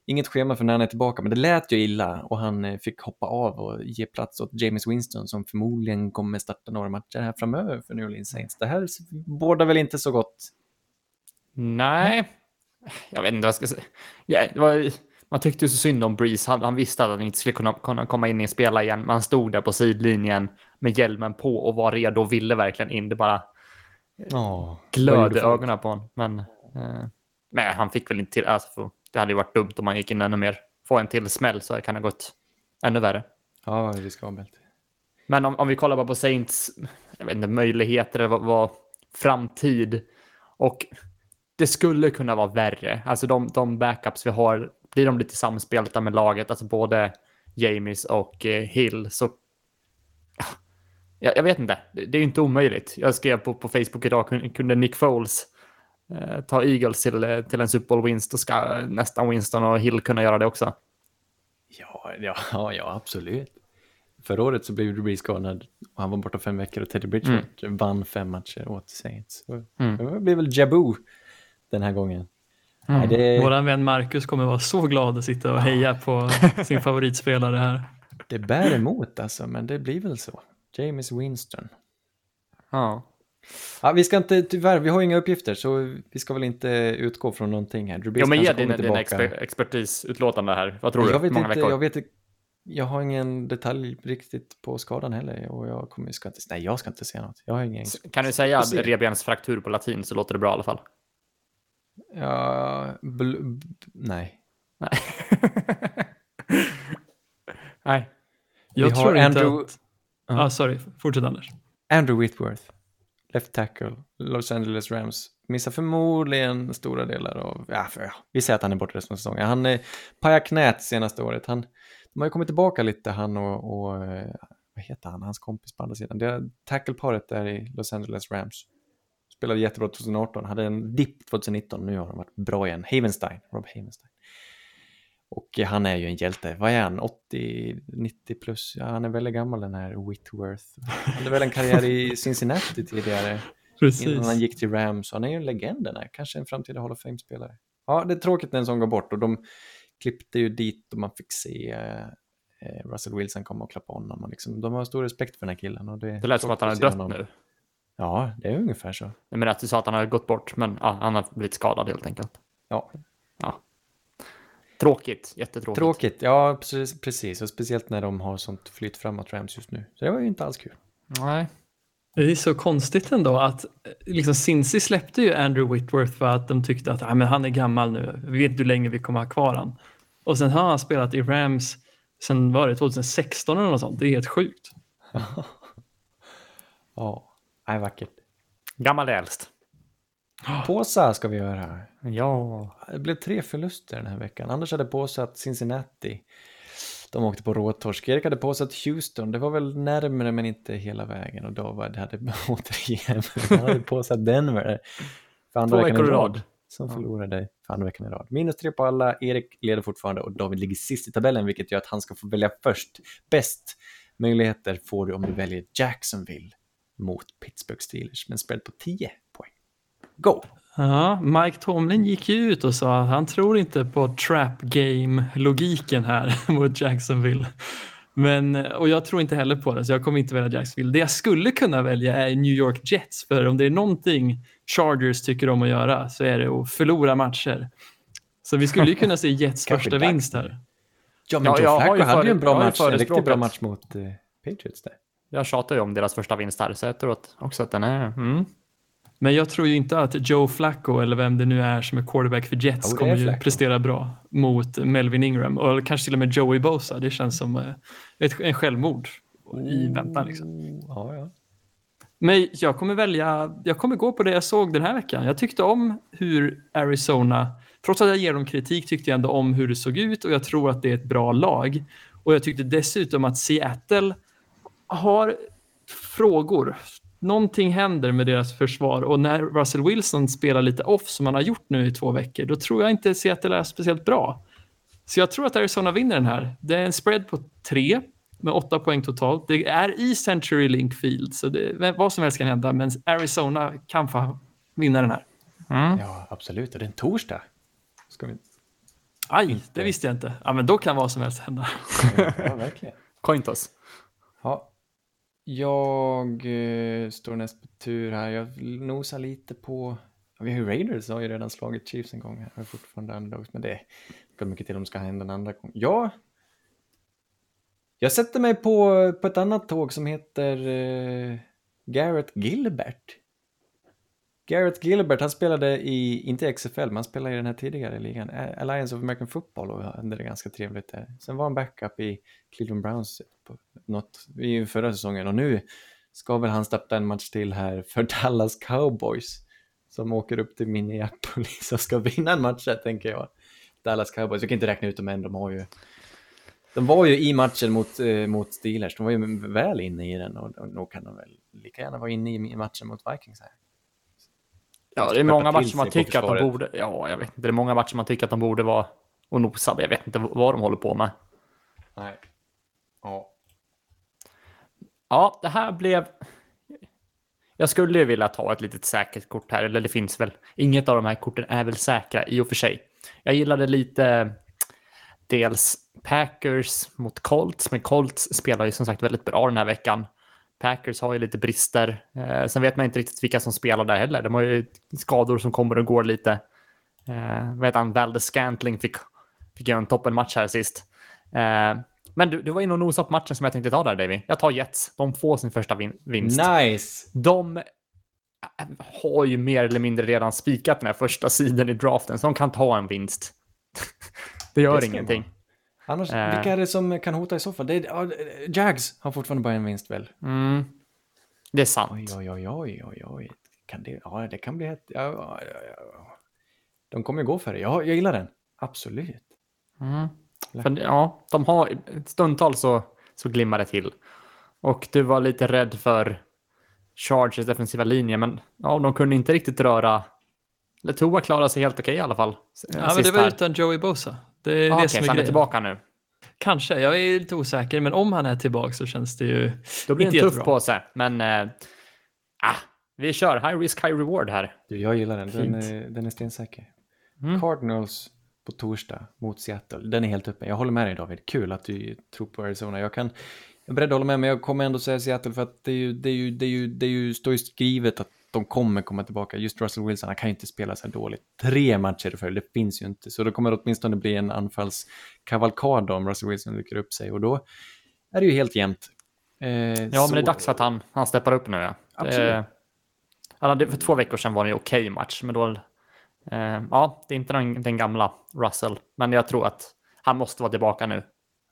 inget schema för när han är tillbaka men det lät ju illa och han eh, fick hoppa av och ge plats åt James Winston som förmodligen kommer starta några matcher här framöver för New Orleans Saints. Det här bådar väl inte så gott Nej, jag vet inte vad jag ska säga. Ja, det var, man tyckte ju så synd om Breeze. Han, han visste att han inte skulle kunna, kunna komma in i spela igen. Men han stod där på sidlinjen med hjälmen på och var redo och ville verkligen in. Det bara Oh, glödde ögonen på honom. Men eh, nej, han fick väl inte till. Alltså, det hade ju varit dumt om han gick in ännu mer. Få en till smäll så kan det ha gått ännu värre. Ja, riskabelt. Men om, om vi kollar bara på Saints jag vet inte, möjligheter, vad, vad framtid och det skulle kunna vara värre. Alltså de, de backups vi har, blir de lite samspelta med laget, alltså både James och eh, Hill, så jag, jag vet inte, det, är ju inte omöjligt. Jag skrev på, på Facebook idag, kunde, Nick Foles eh, ta Eagles till, eh, till en Super Bowl vinst, då ska nästan Winston och Hill kunna göra det också. Ja, ja, ja, absolut. Förra året så blev Drew skadad och han var borta fem veckor och Teddy Bridgewater vann fem matcher åt Saints. Mm. Det blev väl Jabu den här gången. Nej, det, Vår vän Marcus kommer vara så glad att sitta och heja på *laughs* sin favoritspelare här. det bär emot alltså, men det blir väl så. James Winston. Ja. Ja, vi ska inte, tyvärr, vi har inga uppgifter så vi ska väl inte utgå från någonting här. Drew Jo, men ge din, din exper, expertisutlåtande här. Vad tror du? Jag vet, Många inte, veckor? jag vet inte, jag har ingen detalj riktigt på skadan heller och jag kommer, ska inte, nej jag ska inte säga något. Jag har ingen, Kan du säga revbensfraktur på latin så låter det bra i alla fall. Ja, bl, b, nej. Nej. *laughs* Nej. Jag Vi har tror inte Andrew- att... Ja, sorry. Fortsätt Anders. Andrew Whitworth, left tackle, Los Angeles Rams, missar förmodligen stora delar av, ja, för, ja vi säger att han är borta resten av säsongen. Han eh, pajade knät senaste året. Han, de har ju kommit tillbaka lite, han och, och eh, vad heter han, hans kompis på andra sidan. Det är tackleparet där i Los Angeles Rams. Spelade jättebra 2018, hade en dipp 2019, nu har de varit bra igen. Havenstein, Rob Havenstein. Och eh, han är ju en hjälte. Vad är han? 80, 90 plus? Ja, han är väldigt gammal den här Whitworth. Han hade väl en karriär i Cincinnati tidigare innan han Precis. gick till Rams. Han är ju en legend den här. Kanske en framtida Hall of Fame-spelare. Ja, det är tråkigt när en sån går bort och de klippte ju dit och man fick se eh, Russell Wilson komma och klappa honom. Och liksom, de har stor respekt för den här killen. Och det, Det lät som att han är dött nu. Ja, det är ungefär så. Jag menar att du sa att han hade gått bort, men ja, han har blivit skadad helt enkelt. Ja, Tråkigt, jättetråkigt. tråkigt. Ja, precis, precis. Och speciellt när de har sånt flytt framåt Rams just nu. Så det var ju inte alls kul. Nej. Det är så konstigt ändå att liksom Cincy släppte ju Andrew Whitworth för att de tyckte att ah, men han är gammal nu. Vi vet inte hur länge vi kommer ha kvar han. Och sen har han spelat i Rams sen var det 2016 eller något sånt. Det är helt sjukt. *laughs* Ja, nej, vackert. Gammal är äldst. *gasps* Påsa ska vi göra. Ja. Det blev tre förluster den här veckan. Anders hade påsatt Cincinnati. De åkte på råtorsk. Erik hade påsatt Houston. Det var väl närmare men inte hela vägen. Och David hade *laughs* återigen han hade påsatt Denver. För andra Två veckor i rad. Som förlorade för andra veckan i rad. Minus tre på alla. Erik leder fortfarande och David ligger sist i tabellen vilket gör att han ska få välja först. Bäst möjligheter får du om du väljer Jacksonville mot Pittsburgh Steelers med spread på 10 poäng. Go! Ja, Mike Tomlin gick ju ut och sa att han tror inte på trap game-logiken här *laughs* mot Jacksonville. Men, och jag tror inte heller på det, så jag kommer inte välja Jacksonville. Det jag skulle kunna välja är New York Jets, för om det är någonting Chargers tycker om att göra så är det att förlora matcher. Så vi skulle ju kunna se Jets *laughs* första vinst här. Ja, men Ja, Joe jag har Flacco hade ju en bra match, en riktigt bra match mot eh, Patriots där. Jag tjatar ju om deras första vinst här, så jag tror att också att den är... Mm. Men jag tror ju inte att Joe Flacco, eller vem det nu är som är quarterback för Jets, är kommer ju prestera bra mot Melvin Ingram. Och kanske till och med Joey Bosa. Det känns som eh, ett, en självmord i väntan. Liksom. Oh, Ja, ja. Men jag kommer välja, jag kommer gå på det jag såg den här veckan. Jag tyckte om hur Arizona, trots att jag ger dem kritik, tyckte jag ändå om hur det såg ut och jag tror att det är ett bra lag. Och jag tyckte dessutom att Seattle har frågor. Någonting händer med deras försvar och när Russell Wilson spelar lite off som han har gjort nu i två veckor, då tror jag inte Seattle är speciellt bra. Så jag tror att Arizona vinner den här. Det är en spread på tre med åtta poäng totalt. Det är i Century Link Field, så det, vad som helst kan hända, men Arizona kan få vinna den här. Mm. ja, absolut. Och det är en torsdag. Ska vi... Aj, det visste jag inte. Ja, men då kan vad som helst hända. Ja, verkligen. Cointos. Ja. Jag eh, står näst på tur här. Jag nosar lite på... Vi har ju Raiders har ju redan slagit Chiefs en gång här. Jag är fortfarande underdogs, men det ska mycket till om det ska hända en andra gång. Ja. Jag sätter mig på, på ett annat tåg som heter eh, Garrett Gilbert. Garrett Gilbert, han spelade i, inte XFL, men han spelade i den här tidigare ligan, Alliance of American Football och hade det ganska trevligt där. Sen var han backup i Cleveland Browns något, i förra säsongen och nu ska väl han starta en match till här för *laughs* Dallas Cowboys. som åker upp till Minneapolis och ska vinna en match där, tänker jag. Dallas Cowboys, jag kan inte räkna ut dem än, de har ju... De var ju i matchen mot, eh, mot Steelers, de var ju väl inne i den och, och nog kan de väl lika gärna vara inne i, matchen mot Vikings här. Ja, det är många matcher man tycker att de borde... Ja, jag vet inte. Det är många matcher man tycker att de borde vara och nosa. Jag vet inte vad de håller på med. Nej. Ja. Det här blev... Jag skulle ju vilja ta ett litet säkert kort här, eller det finns väl... Inget av de här korten är väl säkra i och för sig. Jag gillade lite dels Packers mot Colts, men Colts spelar ju som sagt väldigt bra den här veckan. Packers har ju lite brister. Eh, sen vet man inte riktigt vilka som spelar där heller. De har ju skador som kommer och går lite. Eh, vad heter han? Valdes Scantling fick, fick göra en toppenmatch här sist. Eh, men du, du var inne och nosade på matchen som jag tänkte ta där, Davy. Jag tar Jets. De får sin första vin- vinst. Nice! De äh, har ju mer eller mindre redan spikat den här första sidan i draften, så de kan ta en vinst. *laughs* det gör Det ingenting. Annars, Eh. vilka är det som kan hota i så fall? Ja, Jags har fortfarande bara en vinst väl? Mm. Det är sant. Oj, oj, oj, oj, oj, oj. Kan det, ja, det kan bli ett... Ja, ja, ja. De kommer ju gå för det. Ja, jag gillar den. Absolut. Mm. För, ja, de har stundtals så, så glimmar det till. Och du var lite rädd för Chargers defensiva linje, men ja, de kunde inte riktigt röra... Letoa klarade sig helt okej i alla fall. Ja, men det var utan Joey Bosa. Det är ah, det Okej, som så är han är tillbaka nu. Kanske, jag är lite osäker, men om han är tillbaka så känns det ju Då blir det en tuff jättebra. påse, men... Ah, vi kör high risk, high reward här. Du, jag gillar den. Den är, den är stensäker. Mm. Cardinals på torsdag mot Seattle. Den är helt öppen. Jag håller med dig David. Kul att du tror på Arizona. Jag kan... Jag är beredd att hålla med, men jag kommer ändå säga Seattle för att det är ju, det är ju, det är ju, det är ju, står ju skrivet att de kommer komma tillbaka. Just Russell Wilson, han kan ju inte spela så här dåligt. Tre matcher i följd, det finns ju inte. Så då kommer det åtminstone bli en anfallskavalkad om Russell Wilson lycker upp sig och då är det ju helt jämnt. Eh, Ja, men det är dags att han, han steppar upp nu. Ja. Absolut. Hade, för två veckor sedan var det en okej match, men då... Eh, ja, det är inte den, den gamla Russell, men jag tror att han måste vara tillbaka nu.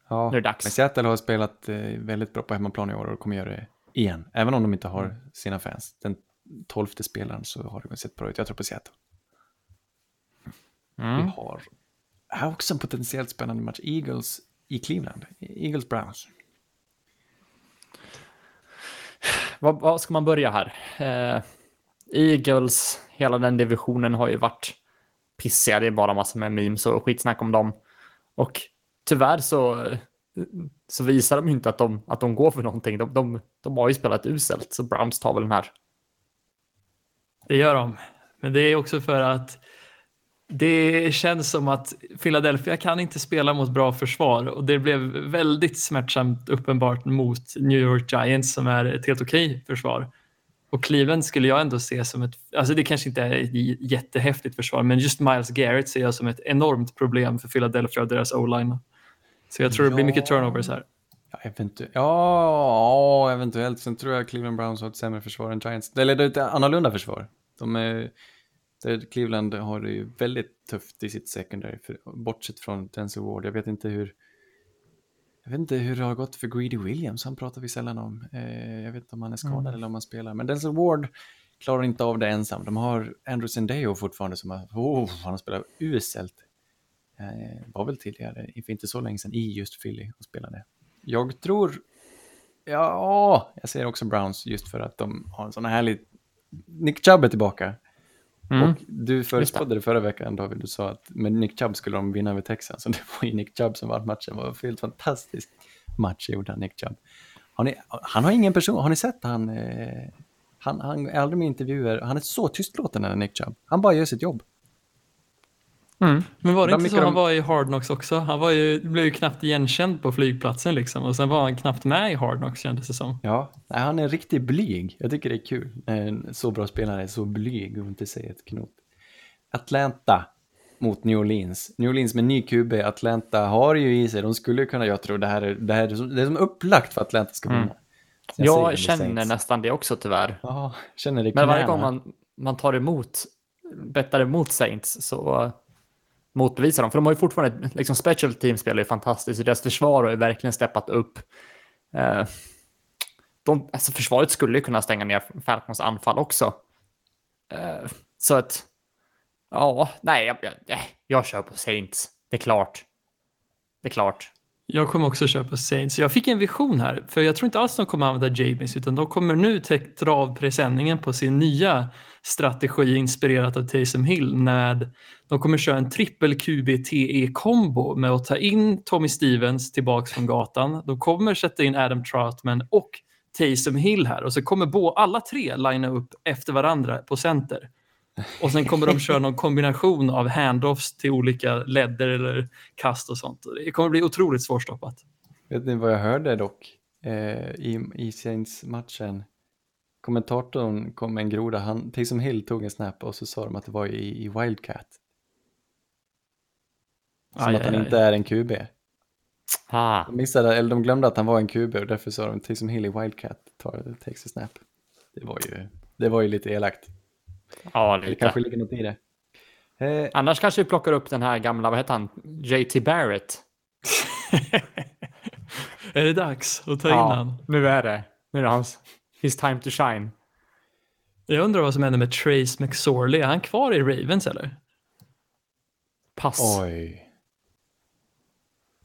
Ja, Nu är det dags. Men Seattle har spelat eh, väldigt bra på hemmaplan i år och kommer göra det igen. Även om de inte har sina fans. Den tolfte spelaren så har det sett bra ut. Jag tror på Seattle. Vi Mm. har här är också en potentiellt spännande match. Eagles i Cleveland. Eagles Browns. Vad ska man börja här? Eh, Eagles, hela den divisionen har ju varit pissiga. Det är bara massor med memes och skitsnack om dem. Och tyvärr så, så visar de ju inte att de, att de går för någonting. De, de, de har ju spelat uselt, så Browns tar väl den här. Det gör de. Men det är också för att det känns som att Philadelphia kan inte spela mot bra försvar och det blev väldigt smärtsamt uppenbart mot New York Giants som är ett helt okej försvar. Och Cleveland skulle jag ändå se som ett, alltså det kanske inte är ett jättehäftigt försvar, men just Miles Garrett ser jag som ett enormt problem för Philadelphia och deras o-line. Så jag tror det blir mycket Ja. turnovers här. Ja, eventuellt. Ja, ja, eventuellt. Sen tror jag Cleveland Browns har ett sämre försvar än Giants. Eller det är ett annorlunda försvar. De är, Cleveland har det ju väldigt tufft i sitt secondary, för, bortsett från Denzel Ward. Jag vet inte hur jag vet inte hur det har gått för Greedy Williams, han pratar vi sällan om. Eh, jag vet inte om han är skadad Mm. eller om han spelar. Men Denzel Ward klarar inte av det ensam. De har Andrew Sendeo fortfarande som har, oh, han har spelat uselt. Eh, var väl tidigare, för inte så länge sedan, i just Philly och spelade. Jag tror, ja, jag säger också Browns just för att de har en sån här härlig, Nick Chubb är tillbaka. Mm. Och du förutspådde det förra veckan David, du sa att med Nick Chubb skulle de vinna över Texans. Och det var ju Nick Chubb som vann matchen, det var en helt fantastisk match gjorde han, Nick Chubb. Har ni, han har ingen person, har ni sett han? Eh, han, han är aldrig med i intervjuer, han är så tystlåten den Nick Chubb. Han bara gör sitt jobb. Mm. Men var det inte så mycket han de- var i Hard Knocks också? Han var ju, blev ju knappt igenkänd på flygplatsen liksom och sen var han knappt med i Hard Knocks kändes det som. Ja, nej, han är riktigt blyg. Jag tycker det är kul. när En så bra spelare är så blyg och inte säger ett knot. Atlanta mot New Orleans. New Orleans med ny QB. Atlanta har ju i sig, de skulle ju kunna, jag tror det här är, det här är, som, det är som upplagt för Atlanta ska vinna. Mm. Jag, det känner nästan det också tyvärr. Ja, känner det Men varje gång man, man tar emot, bettar emot Saints så motbevisa dem, För de har ju fortfarande, liksom special team spelar ju fantastiskt. och Deras försvar har ju verkligen steppat upp. Eh, de, alltså försvaret skulle ju kunna stänga ner Falcons anfall också. Eh, Så att, ja, nej, jag, jag, jag kör på Saints. Det är klart. Det är klart. Jag kommer också köpa Saints. Jag fick en vision här, för jag tror inte alls de kommer använda James, utan de kommer nu dra av presenningen på sin nya strategi inspirerat av Taysom Hill när de kommer köra en trippel QB-TE-kombo med att ta in Tommy Stevens tillbaks från gatan. De kommer sätta in Adam Troutman och Taysom Hill här och så kommer bo, alla tre linea upp efter varandra på center. Och sen kommer de köra någon kombination av handoffs till olika ledder eller kast och sånt. Det kommer bli otroligt svårstoppat. Vet ni vad jag hörde dock? Eh, I i Saints-matchen. Kommentatorn kom med en groda. Han, Taysom Hill tog en snap och så sa de att det var i, i Wildcat. Som Aj, att han aj, inte aj. är en QB. Ah, De, missade, eller de glömde att han var en QB och därför sa de Taysom Hill i Wildcat tar, takes a snap. Det var ju, det var ju lite elakt. ja, Det lite. kanske ligger något i det. Eh, Annars kanske vi plockar upp den här gamla, vad heter han? JT Barrett. *laughs* är det dags att ta in Ja, han? nu är det. Nu är det hans. His time to shine. Jag undrar vad som händer med Trace McSorley. Är han kvar i Ravens eller? Pass. oj.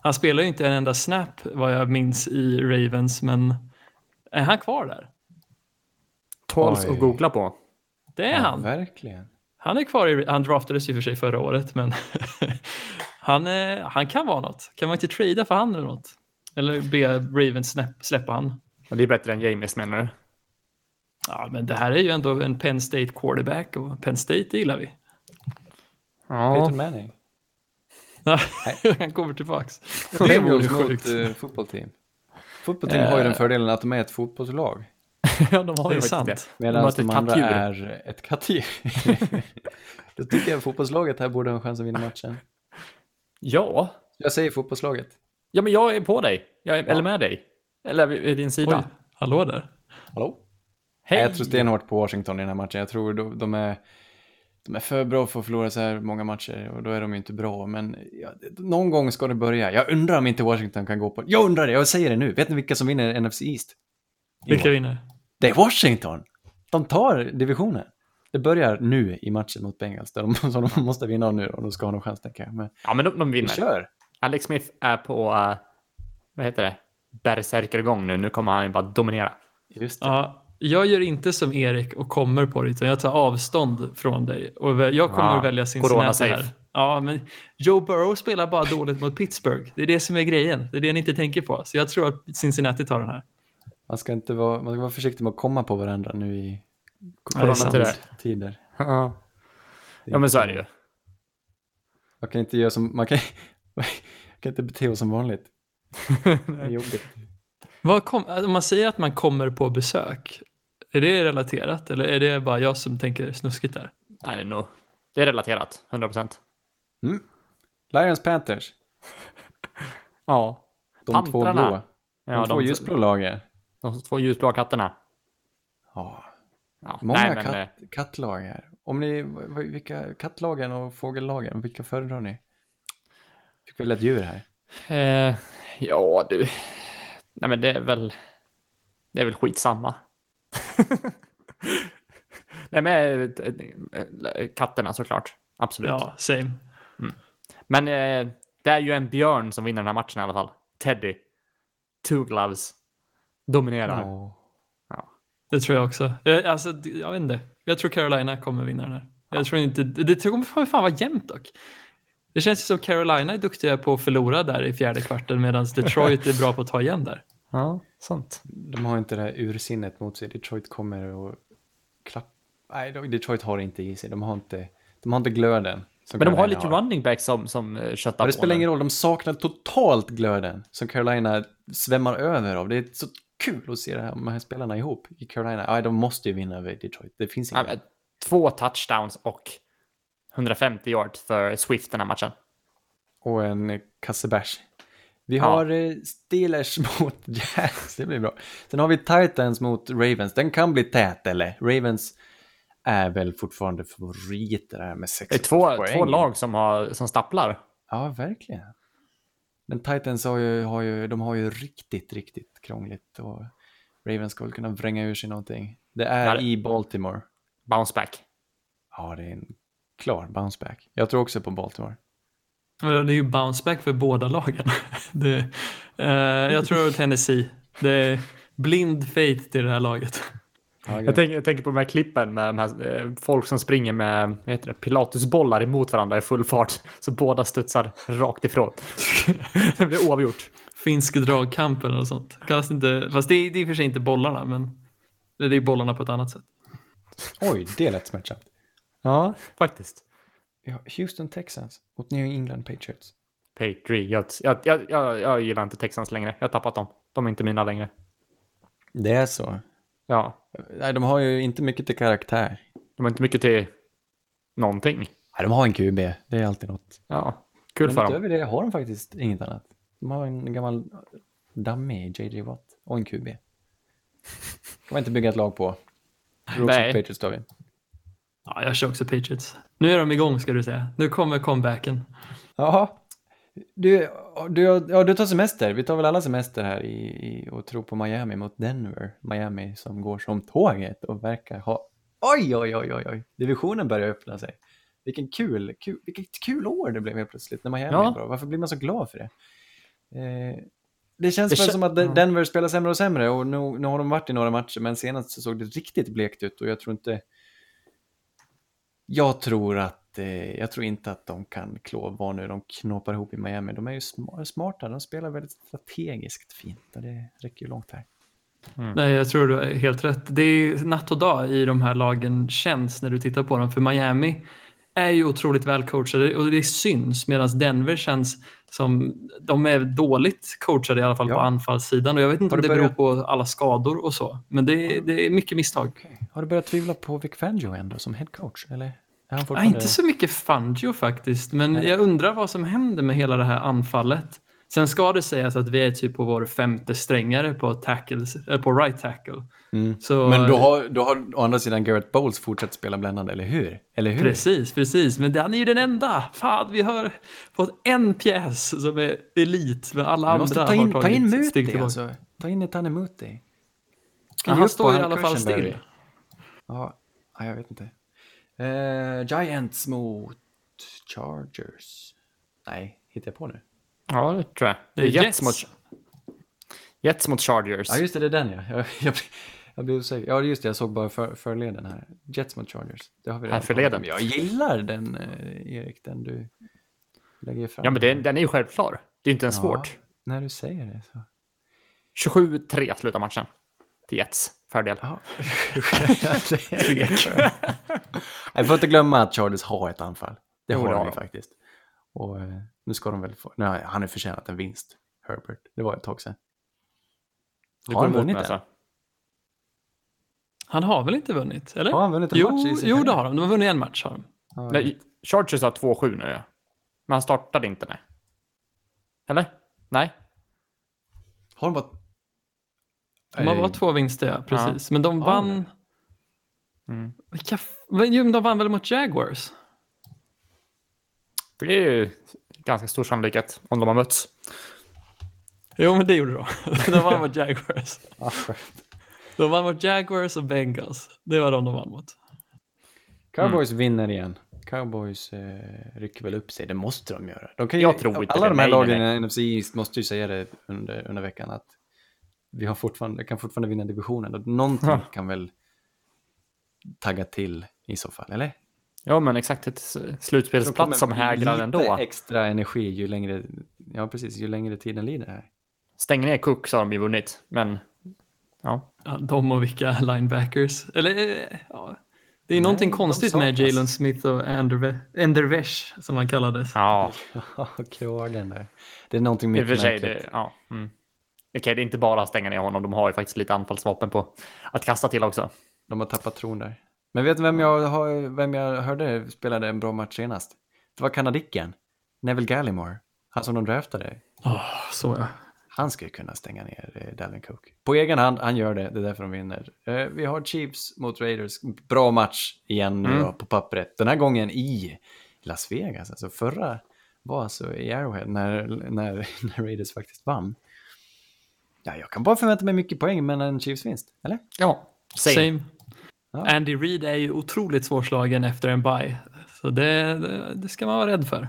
Han spelar ju inte en enda snap vad jag minns i Ravens, men är han kvar där? Tåls att googla på. Det är Ja, han. verkligen. Han är kvar i, han draftades ju för sig förra året, men *laughs* han, är, han kan vara något. Kan man inte trada för han eller något? Eller be Ravens snäpp, släppa han? Det är bättre än James menar du? Ja, men det här är ju ändå en Penn State quarterback och Penn State gillar vi. Ja. Peyton Manning. *laughs* han kommer tillbaks. Det vore mot sjukt. *laughs* uh, fotbollteam. Fotbollteam har ju den fördelen att de är ett fotbollslag. *laughs* ja, de har Det ju sant. det. Medan de ett andra kattdjur. är ett kattdjur. Då tycker jag fotbollslaget här borde ha en chans att vinna matchen. Ja. Jag säger fotbollslaget. ja, men jag är på dig. Jag är, Eller med dig. Eller vid din sida. Oj, hallå där. Hallå? Hej! Jag tror stenhårt på Washington i den här matchen. Jag tror de, de, är, de är för bra för att förlora så här många matcher och då är de ju inte bra. Men ja, någon gång ska det börja. Jag undrar om inte Washington kan gå på... Jag undrar det, jag säger det nu. Vet ni vilka som vinner NFC East? Vilka vinner? Det är Washington! De tar divisionen. Det börjar nu i matchen mot Bengals, där de, *laughs* så de måste vinna nu och de ska ha någon chans tänker jag. Men Ja, men de, de vi vinner. kör! Alex Smith är på, uh, vad heter det, berserkergång nu. Nu kommer han ju bara dominera. Just det. Ja, jag gör inte som Erik och kommer på det, utan jag tar avstånd från dig. Och jag kommer Ja, att välja Cincinnati här. Ja, men Joe Burrow spelar bara dåligt mot Pittsburgh. Det är det som är grejen. Det är det ni inte tänker på. Så jag tror att Cincinnati tar den här. Man, ska inte vara, man ska vara försiktig med att komma på varandra nu i coronatider. Ja, ja men så är det ju. Man kan inte göra som, man kan, man kan inte bete sig som vanligt. *laughs* Det är jobbigt. Vad kom, om man säger att man kommer på besök, är det relaterat eller är det bara jag som tänker snuskigt där? Nej, det är nog. Det är relaterat, 100 procent. Mm. Lions Panthers, *laughs* Ja. de två Pantrarna. blå. De ja två ljusblå lagen. De två ljusblå katterna. Ja, Ja. många nej, men, katt, eh, kattlag här. Om ni, vilka kattlagen och fågellagen, vilka föredrar ni? Fick välja ett djur här. Eh, ja, du. Nej, men det är väl. Det är väl skitsamma. *laughs* Nej, men eh, eh, katterna såklart. Absolut. Ja, same. Men eh, det är ju en björn som vinner den här matchen i alla fall. Teddy. Two gloves. Dominerar. Ja. Det tror jag också. Eh, Alltså, jag vet inte. Jag tror Carolina kommer vinna den här. Jag tror inte, det kommer fan vara jämnt dock. Det känns ju som Carolina är duktiga på att förlora där i fjärde kvarten medan Detroit är bra på att ta igen där. Ja, sant. De har inte det här ursinnet mot sig. Detroit kommer och klapp... Nej, de- Detroit har det inte i sig. De har inte, de har inte glöden. Men de har Carolina lite running back som, som eh, köttar det på spelar nu. ingen roll, de saknar totalt glöden som Carolina svämmar över av. Det är så kul att se det här, de här spelarna ihop i Carolina. Ja, de måste ju vinna över Detroit. Det finns inget. Två touchdowns och 150 yards för Swift den här matchen. Och en eh, kasse bärs. Vi Ja. har eh, Steelers *laughs* mot Jazz, det blir bra. Sen har vi Titans mot Ravens. Den kan bli tät, eller? Ravens är väl fortfarande favoriter här med sex Det är två, poäng. två lag som, har, som stapplar. Ja, verkligen. Men Titans har ju, har ju, de har ju riktigt, riktigt krångligt och Ravens ska väl kunna vränga ur sig någonting. Det är Ja, det- i Baltimore. Bounce back. Ja, det är en klar bounce back. Jag tror också på Baltimore. Det är ju bounce back för båda lagen. *laughs* Det, eh, jag tror Tennessee. Det är blind faith till det här laget. Jag tänker, jag tänker på de här klippen med de här, eh, folk som springer med vad heter det, pilatusbollar emot varandra i full fart. Så båda studsar rakt ifrån. *laughs* det blir oavgjort. Finsk dragkamp eller något sånt. Kallas det inte, fast det är, det är i och för sig inte bollarna, men det är bollarna på ett annat sätt. Oj, det lät smärtsamt. Ja, faktiskt. Ja, Houston Texans mot New England Patriots. Patriots. Jag, jag, jag, jag gillar inte Texans längre. Jag har tappat dem. De är inte mina längre. Det är så. Ja, Nej, de har ju inte mycket till karaktär. de har inte mycket till någonting. Nej, de har en QB. Det är alltid något. Ja, kul Men för dem. utöver det har de faktiskt inget annat. De har en gammal dummy, JJ Watt, och en QB. kan man inte bygga ett lag på. Rooks Nej. och Patriots vi. Ja, jag kör också Patriots. Nu är de igång ska du säga. Nu kommer comebacken. Jaha. Du, du, ja, du tar semester. Vi tar väl alla semester här i, i, och tror på Miami mot Denver. Miami som går som tåget och verkar ha... Oj, oj, oj, oj, oj. Divisionen börjar öppna sig. Vilken kul, kul, vilket kul år det blev helt plötsligt när Miami Ja. är bra. Varför blir man så glad för det? Eh, det känns Det väl som att. Denver spelar sämre och sämre och nu, nu har de varit i några matcher men senast så såg det riktigt blekt ut och jag tror inte... Jag tror att eh, jag tror inte att de kan klå vad nu de knåpar ihop i Miami. De är ju sma- smarta, de spelar väldigt strategiskt fint och det räcker ju långt här. Nej, jag tror du har helt rätt. Det är natt och dag i de här lagen känns när du tittar på dem. För Miami är ju otroligt välcoachade och det syns medan Denver känns som de är dåligt coachade i alla fall Ja. på anfallssidan och jag vet inte om det beror börjat- på alla skador och så. Men det, det är mycket misstag. Har du börjat tvivla på Vic Fangio ändå som head coach? Eller är han fortfarande... inte så mycket Fangio faktiskt, men Nej. jag undrar vad som händer med hela det här anfallet. Sen ska det sägas att vi är typ på vår femte strängare på, tackles, äh, på right tackle. Mm. Så, Men då har, då har å andra sidan Garrett Bowles fortsatt spela bländande, eller hur? Eller hur? Precis, precis. Men han är ju den enda. Fan, vi har fått en pjäs som är elit, men alla andra måste ta har in, ta in tagit steg Muti tillbaka. alltså. Ta in Etane Muti. Ja, han står i alla fall still. Ja, ja, jag vet inte. Eh, Giants mot Chargers. Nej, hittar jag på nu? Ja, det tror jag. Det är Jets, Jets. mot, Jets mot Chargers. Ja, just det, det är den ja. Jag, jag, jag blev osäker. Ja, just det, jag såg bara för, förleden här. Jets mot Chargers. Det har vi redan Här förleden. Jag gillar den, eh, Erik, den du lägger fram. Ja, men den, den är ju självklar. Det är inte ens Ja, svårt. När du säger det så. 27-3 slutar matchen. Till Jets fördel. Ja. *laughs* Jag får inte glömma att Chargers har ett anfall. Det har de. faktiskt. Och eh, nu ska de väl få... Nej, han har förtjänat en vinst, Herbert. Det var ett tag sedan. Du Har han vunnit den? alltså. Han har väl inte vunnit? Eller? Har han vunnit en jo, match i sin jo, det har de. De har vunnit en match. Har de. Ja, Nej, Chargers har 2-7 nu. ja. Men han startade inte, nej. Eller? Nej? Har de bara... De har bara två vinster, ja, precis. Men de Ja, vann... Mm. Vilka... jo, men de vann väl mot Jaguars? Det är ju ganska stor sannolikhet om de har mötts. Jo, men det gjorde de. *laughs* De vann mot Jaguars. *laughs* De vann mot Jaguars och Bengals. Det var de de vann mot. Cowboys vinner igen. Cowboys eh, rycker väl upp sig, det måste de göra. De kan ju, Jag tror inte alla det. de här lagen i NFC East måste ju säga det under, under veckan att vi har fortfarande, kan fortfarande vinna divisionen. Någonting Ja. *laughs* kan väl tagga till i så fall, eller? Ja, men exakt. Ett slutspelsplats som hägrar ändå. extra energi ju längre, ja precis, ju längre tiden lider här. Stäng ner Cook så har de ju vunnit. Men ja, Ja, de och vilka linebackers. Eller, eh, ja. Det är Nej, någonting konstigt med. Jalen Smith och Endervesh som han kallades. ja *laughs* Ja, kragen där. Det är någonting mycket sig. märkligt. Det, ja, mm. Okej, det är inte bara att stänga ner honom. De har ju faktiskt lite anfallsvapen på att kasta till också. De har tappat tron där. Men vet du vem jag, har, vem jag hörde spelade en bra match senast? Det var kanadicken. Neville Gallimore. Han som de draftade. Åh, så ja. Han ju kunna stänga ner eh, Dalvin Cook. På egen hand, han gör det. Det är därför de vinner. Eh, vi har Chiefs mot Raiders. Bra match igen nu Mm. på pappret. Den här gången i Las Vegas. Alltså förra var alltså i Arrowhead när, när, *laughs* när Raiders faktiskt vann. Ja, jag kan bara förvänta mig mycket poäng men en Chiefs-vinst, eller? Ja, same. Same. Andy Reid är ju otroligt svårslagen efter en bye. Så det, det, det ska man vara rädd för.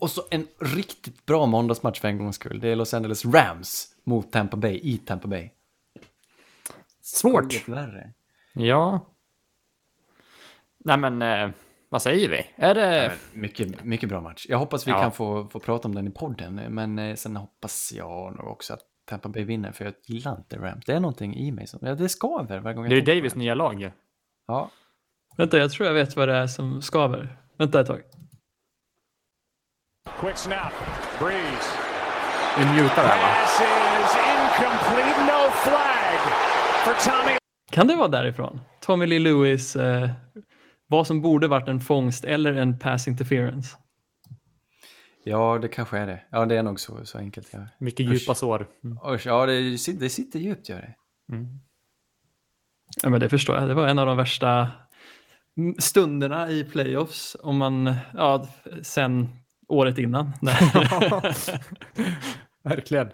Och så en riktigt bra måndagsmatch för en gångs skull. Det är Los Angeles Rams mot Tampa Bay i Tampa Bay. Svårt. Värre. Ja. Nej men, eh, vad säger vi? Är det... Mycket, mycket bra match. Jag hoppas vi Ja. kan få, få prata om den i podden. Men eh, sen hoppas jag nog också att Tampa Bay vinner. För jag gillar inte Rams. Det är någonting i mig som... Ja, det skaver varje gång jag Det är Davis nya lag ju. Ja. Vänta, jag tror jag vet vad det är som skaver. Vänta ett tag. Quick snap. Breeze. Vi mutar det här va? Pass is incomplete. No flag for Tommy. Kan det vara därifrån? Tommy Lee Lewis, eh, vad som borde varit en fångst eller en pass interference. ja, det kanske är det. Ja, det är nog så, så enkelt. Ja. Mycket djupa sår. Mm. Usch, ja, det, det sitter djupt gör det. Ja, men det förstår jag. Det var en av de värsta stunderna i playoffs om man, ja, sen året innan. *laughs* *laughs* Verkligen.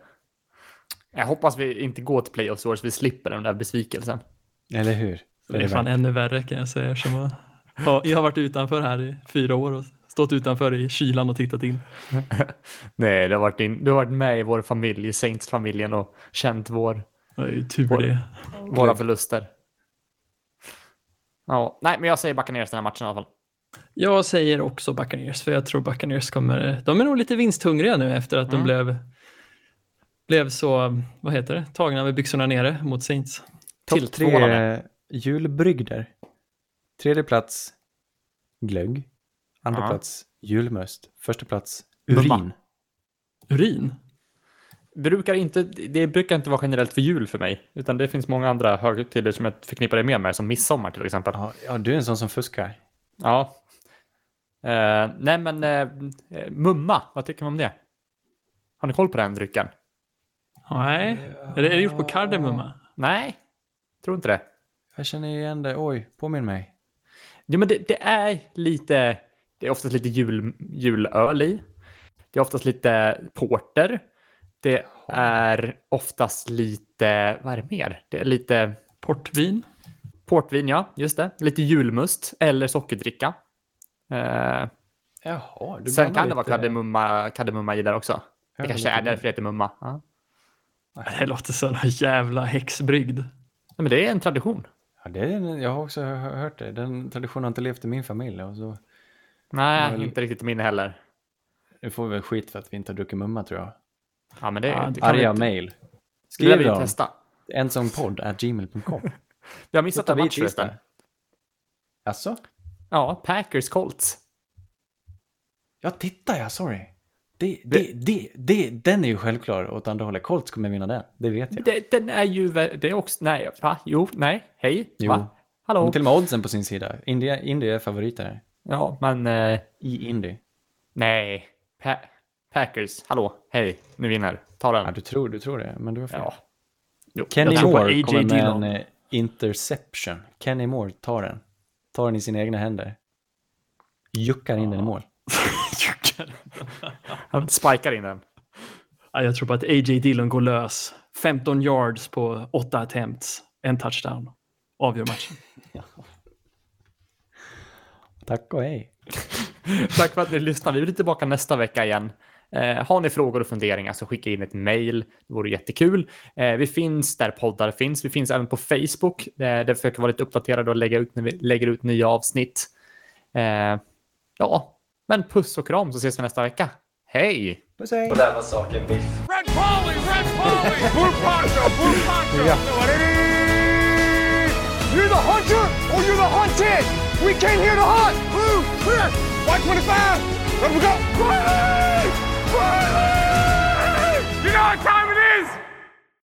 Jag hoppas vi inte går till playoffs så vi slipper den där besvikelsen. Eller hur? det är fan ännu värre kan jag säga. Som jag, ja, jag har varit utanför här i fyra år och stått utanför i kylan och tittat in. *laughs* Nej, du har varit, in, du har varit med i vår familj, i Saints-familjen och känt vår, Det är ju tur Vår- det. våra förluster. Ja, nej, men jag säger Buccaneers den här matchen i alla fall. Jag säger också Buccaneers, för jag tror Buccaneers kommer... De är nog lite vinsthungriga nu efter att de Mm. blev, blev så, vad heter det, tagna med byxorna nere mot Saints. Topp tre julbrygder. Tredje plats, glögg. Andra Ja. plats, julmust. Första plats, urin. Urin? Brukar inte, det brukar inte vara generellt för jul för mig, utan det finns många andra högtider som jag förknippar det mer med, som midsommar till exempel. Ja, ja, du är en sån som fuskar. Ja. Eh, nej, men eh, mumma, vad tycker man om det? Har ni koll på den drycken? Nej. Är det, är det gjort på kardemumma? Nej, tror inte det. Jag känner igen det. Oj, påminn mig. Ja, men det, det är lite, det är oftast lite jul, julöl i. Det är oftast lite porter. Det är oftast lite, vad är det mer? Det är lite Portvin? portvin, ja, just det. Lite julmust eller sockerdricka. Eh, Jaha, du sen kan det vara kardemumma, kardemumma i där också. Ja, Det kanske är därför det heter mumma. Ja. Det låter som en jävla häxbrygd. Nej, men det är en tradition. Ja, det är, en- jag har också hö- hört det. Den traditionen har inte levt i min familj. Och så, Nej, Väl- inte riktigt min heller. nu får vi väl skit för att vi inte har druckit mumma tror jag. Ja, men det, Ja, det Arga vi, mail. det lär Skriv vi då. testa. Ensompodd at gmail.com. *laughs* Vi har missat en match förresten. Alltså? Ja, Packers Colts. Ja, titta ja, sorry. Det, det, det, det, den är ju självklar åt andra hållet. Colts kommer vinna den, det vet jag. Det, den är ju, det är också, nej, va? Jo, nej, hej, Jo. va? De Hallå? har till och med oddsen på sin sida. Indy, Indy är favoriter. Ja, men eh, I Indy. nej. Pa Packers, hallå, hej, ni vinner. Ta Ja, den. du tror, du tror det, men du har fel. Ja. Jo, Kenny Moore AJ kommer med en eh, interception. Kenny Moore tar den. Tar den i sina egna händer. Juckar in den i mål. *laughs* Han spikar in den. Ja, jag tror på att A.J. Dillon går lös. 15 yards på 8 attempts. En touchdown. Avgör matchen. *laughs* Tack och hej. Tack för att ni lyssnade. Vi blir tillbaka nästa vecka igen. Eh, har ni frågor och funderingar så skicka in ett mejl. Det vore jättekul. Eh, vi finns där poddar finns. Vi finns även på Facebook. Där vi försöker vara lite uppdaterade och lägga ut när vi lägger ut nya avsnitt. Eh, ja, men puss och kram så ses vi nästa vecka. Hej! Puss hej. Red Polly, Red Polly! *laughs* Blue Poncho, Blue Poncho! You're the hunter or you're the hunted! We came here to hunt! Blue, clear! White 25! Let we go! Riley! you You know what time it is!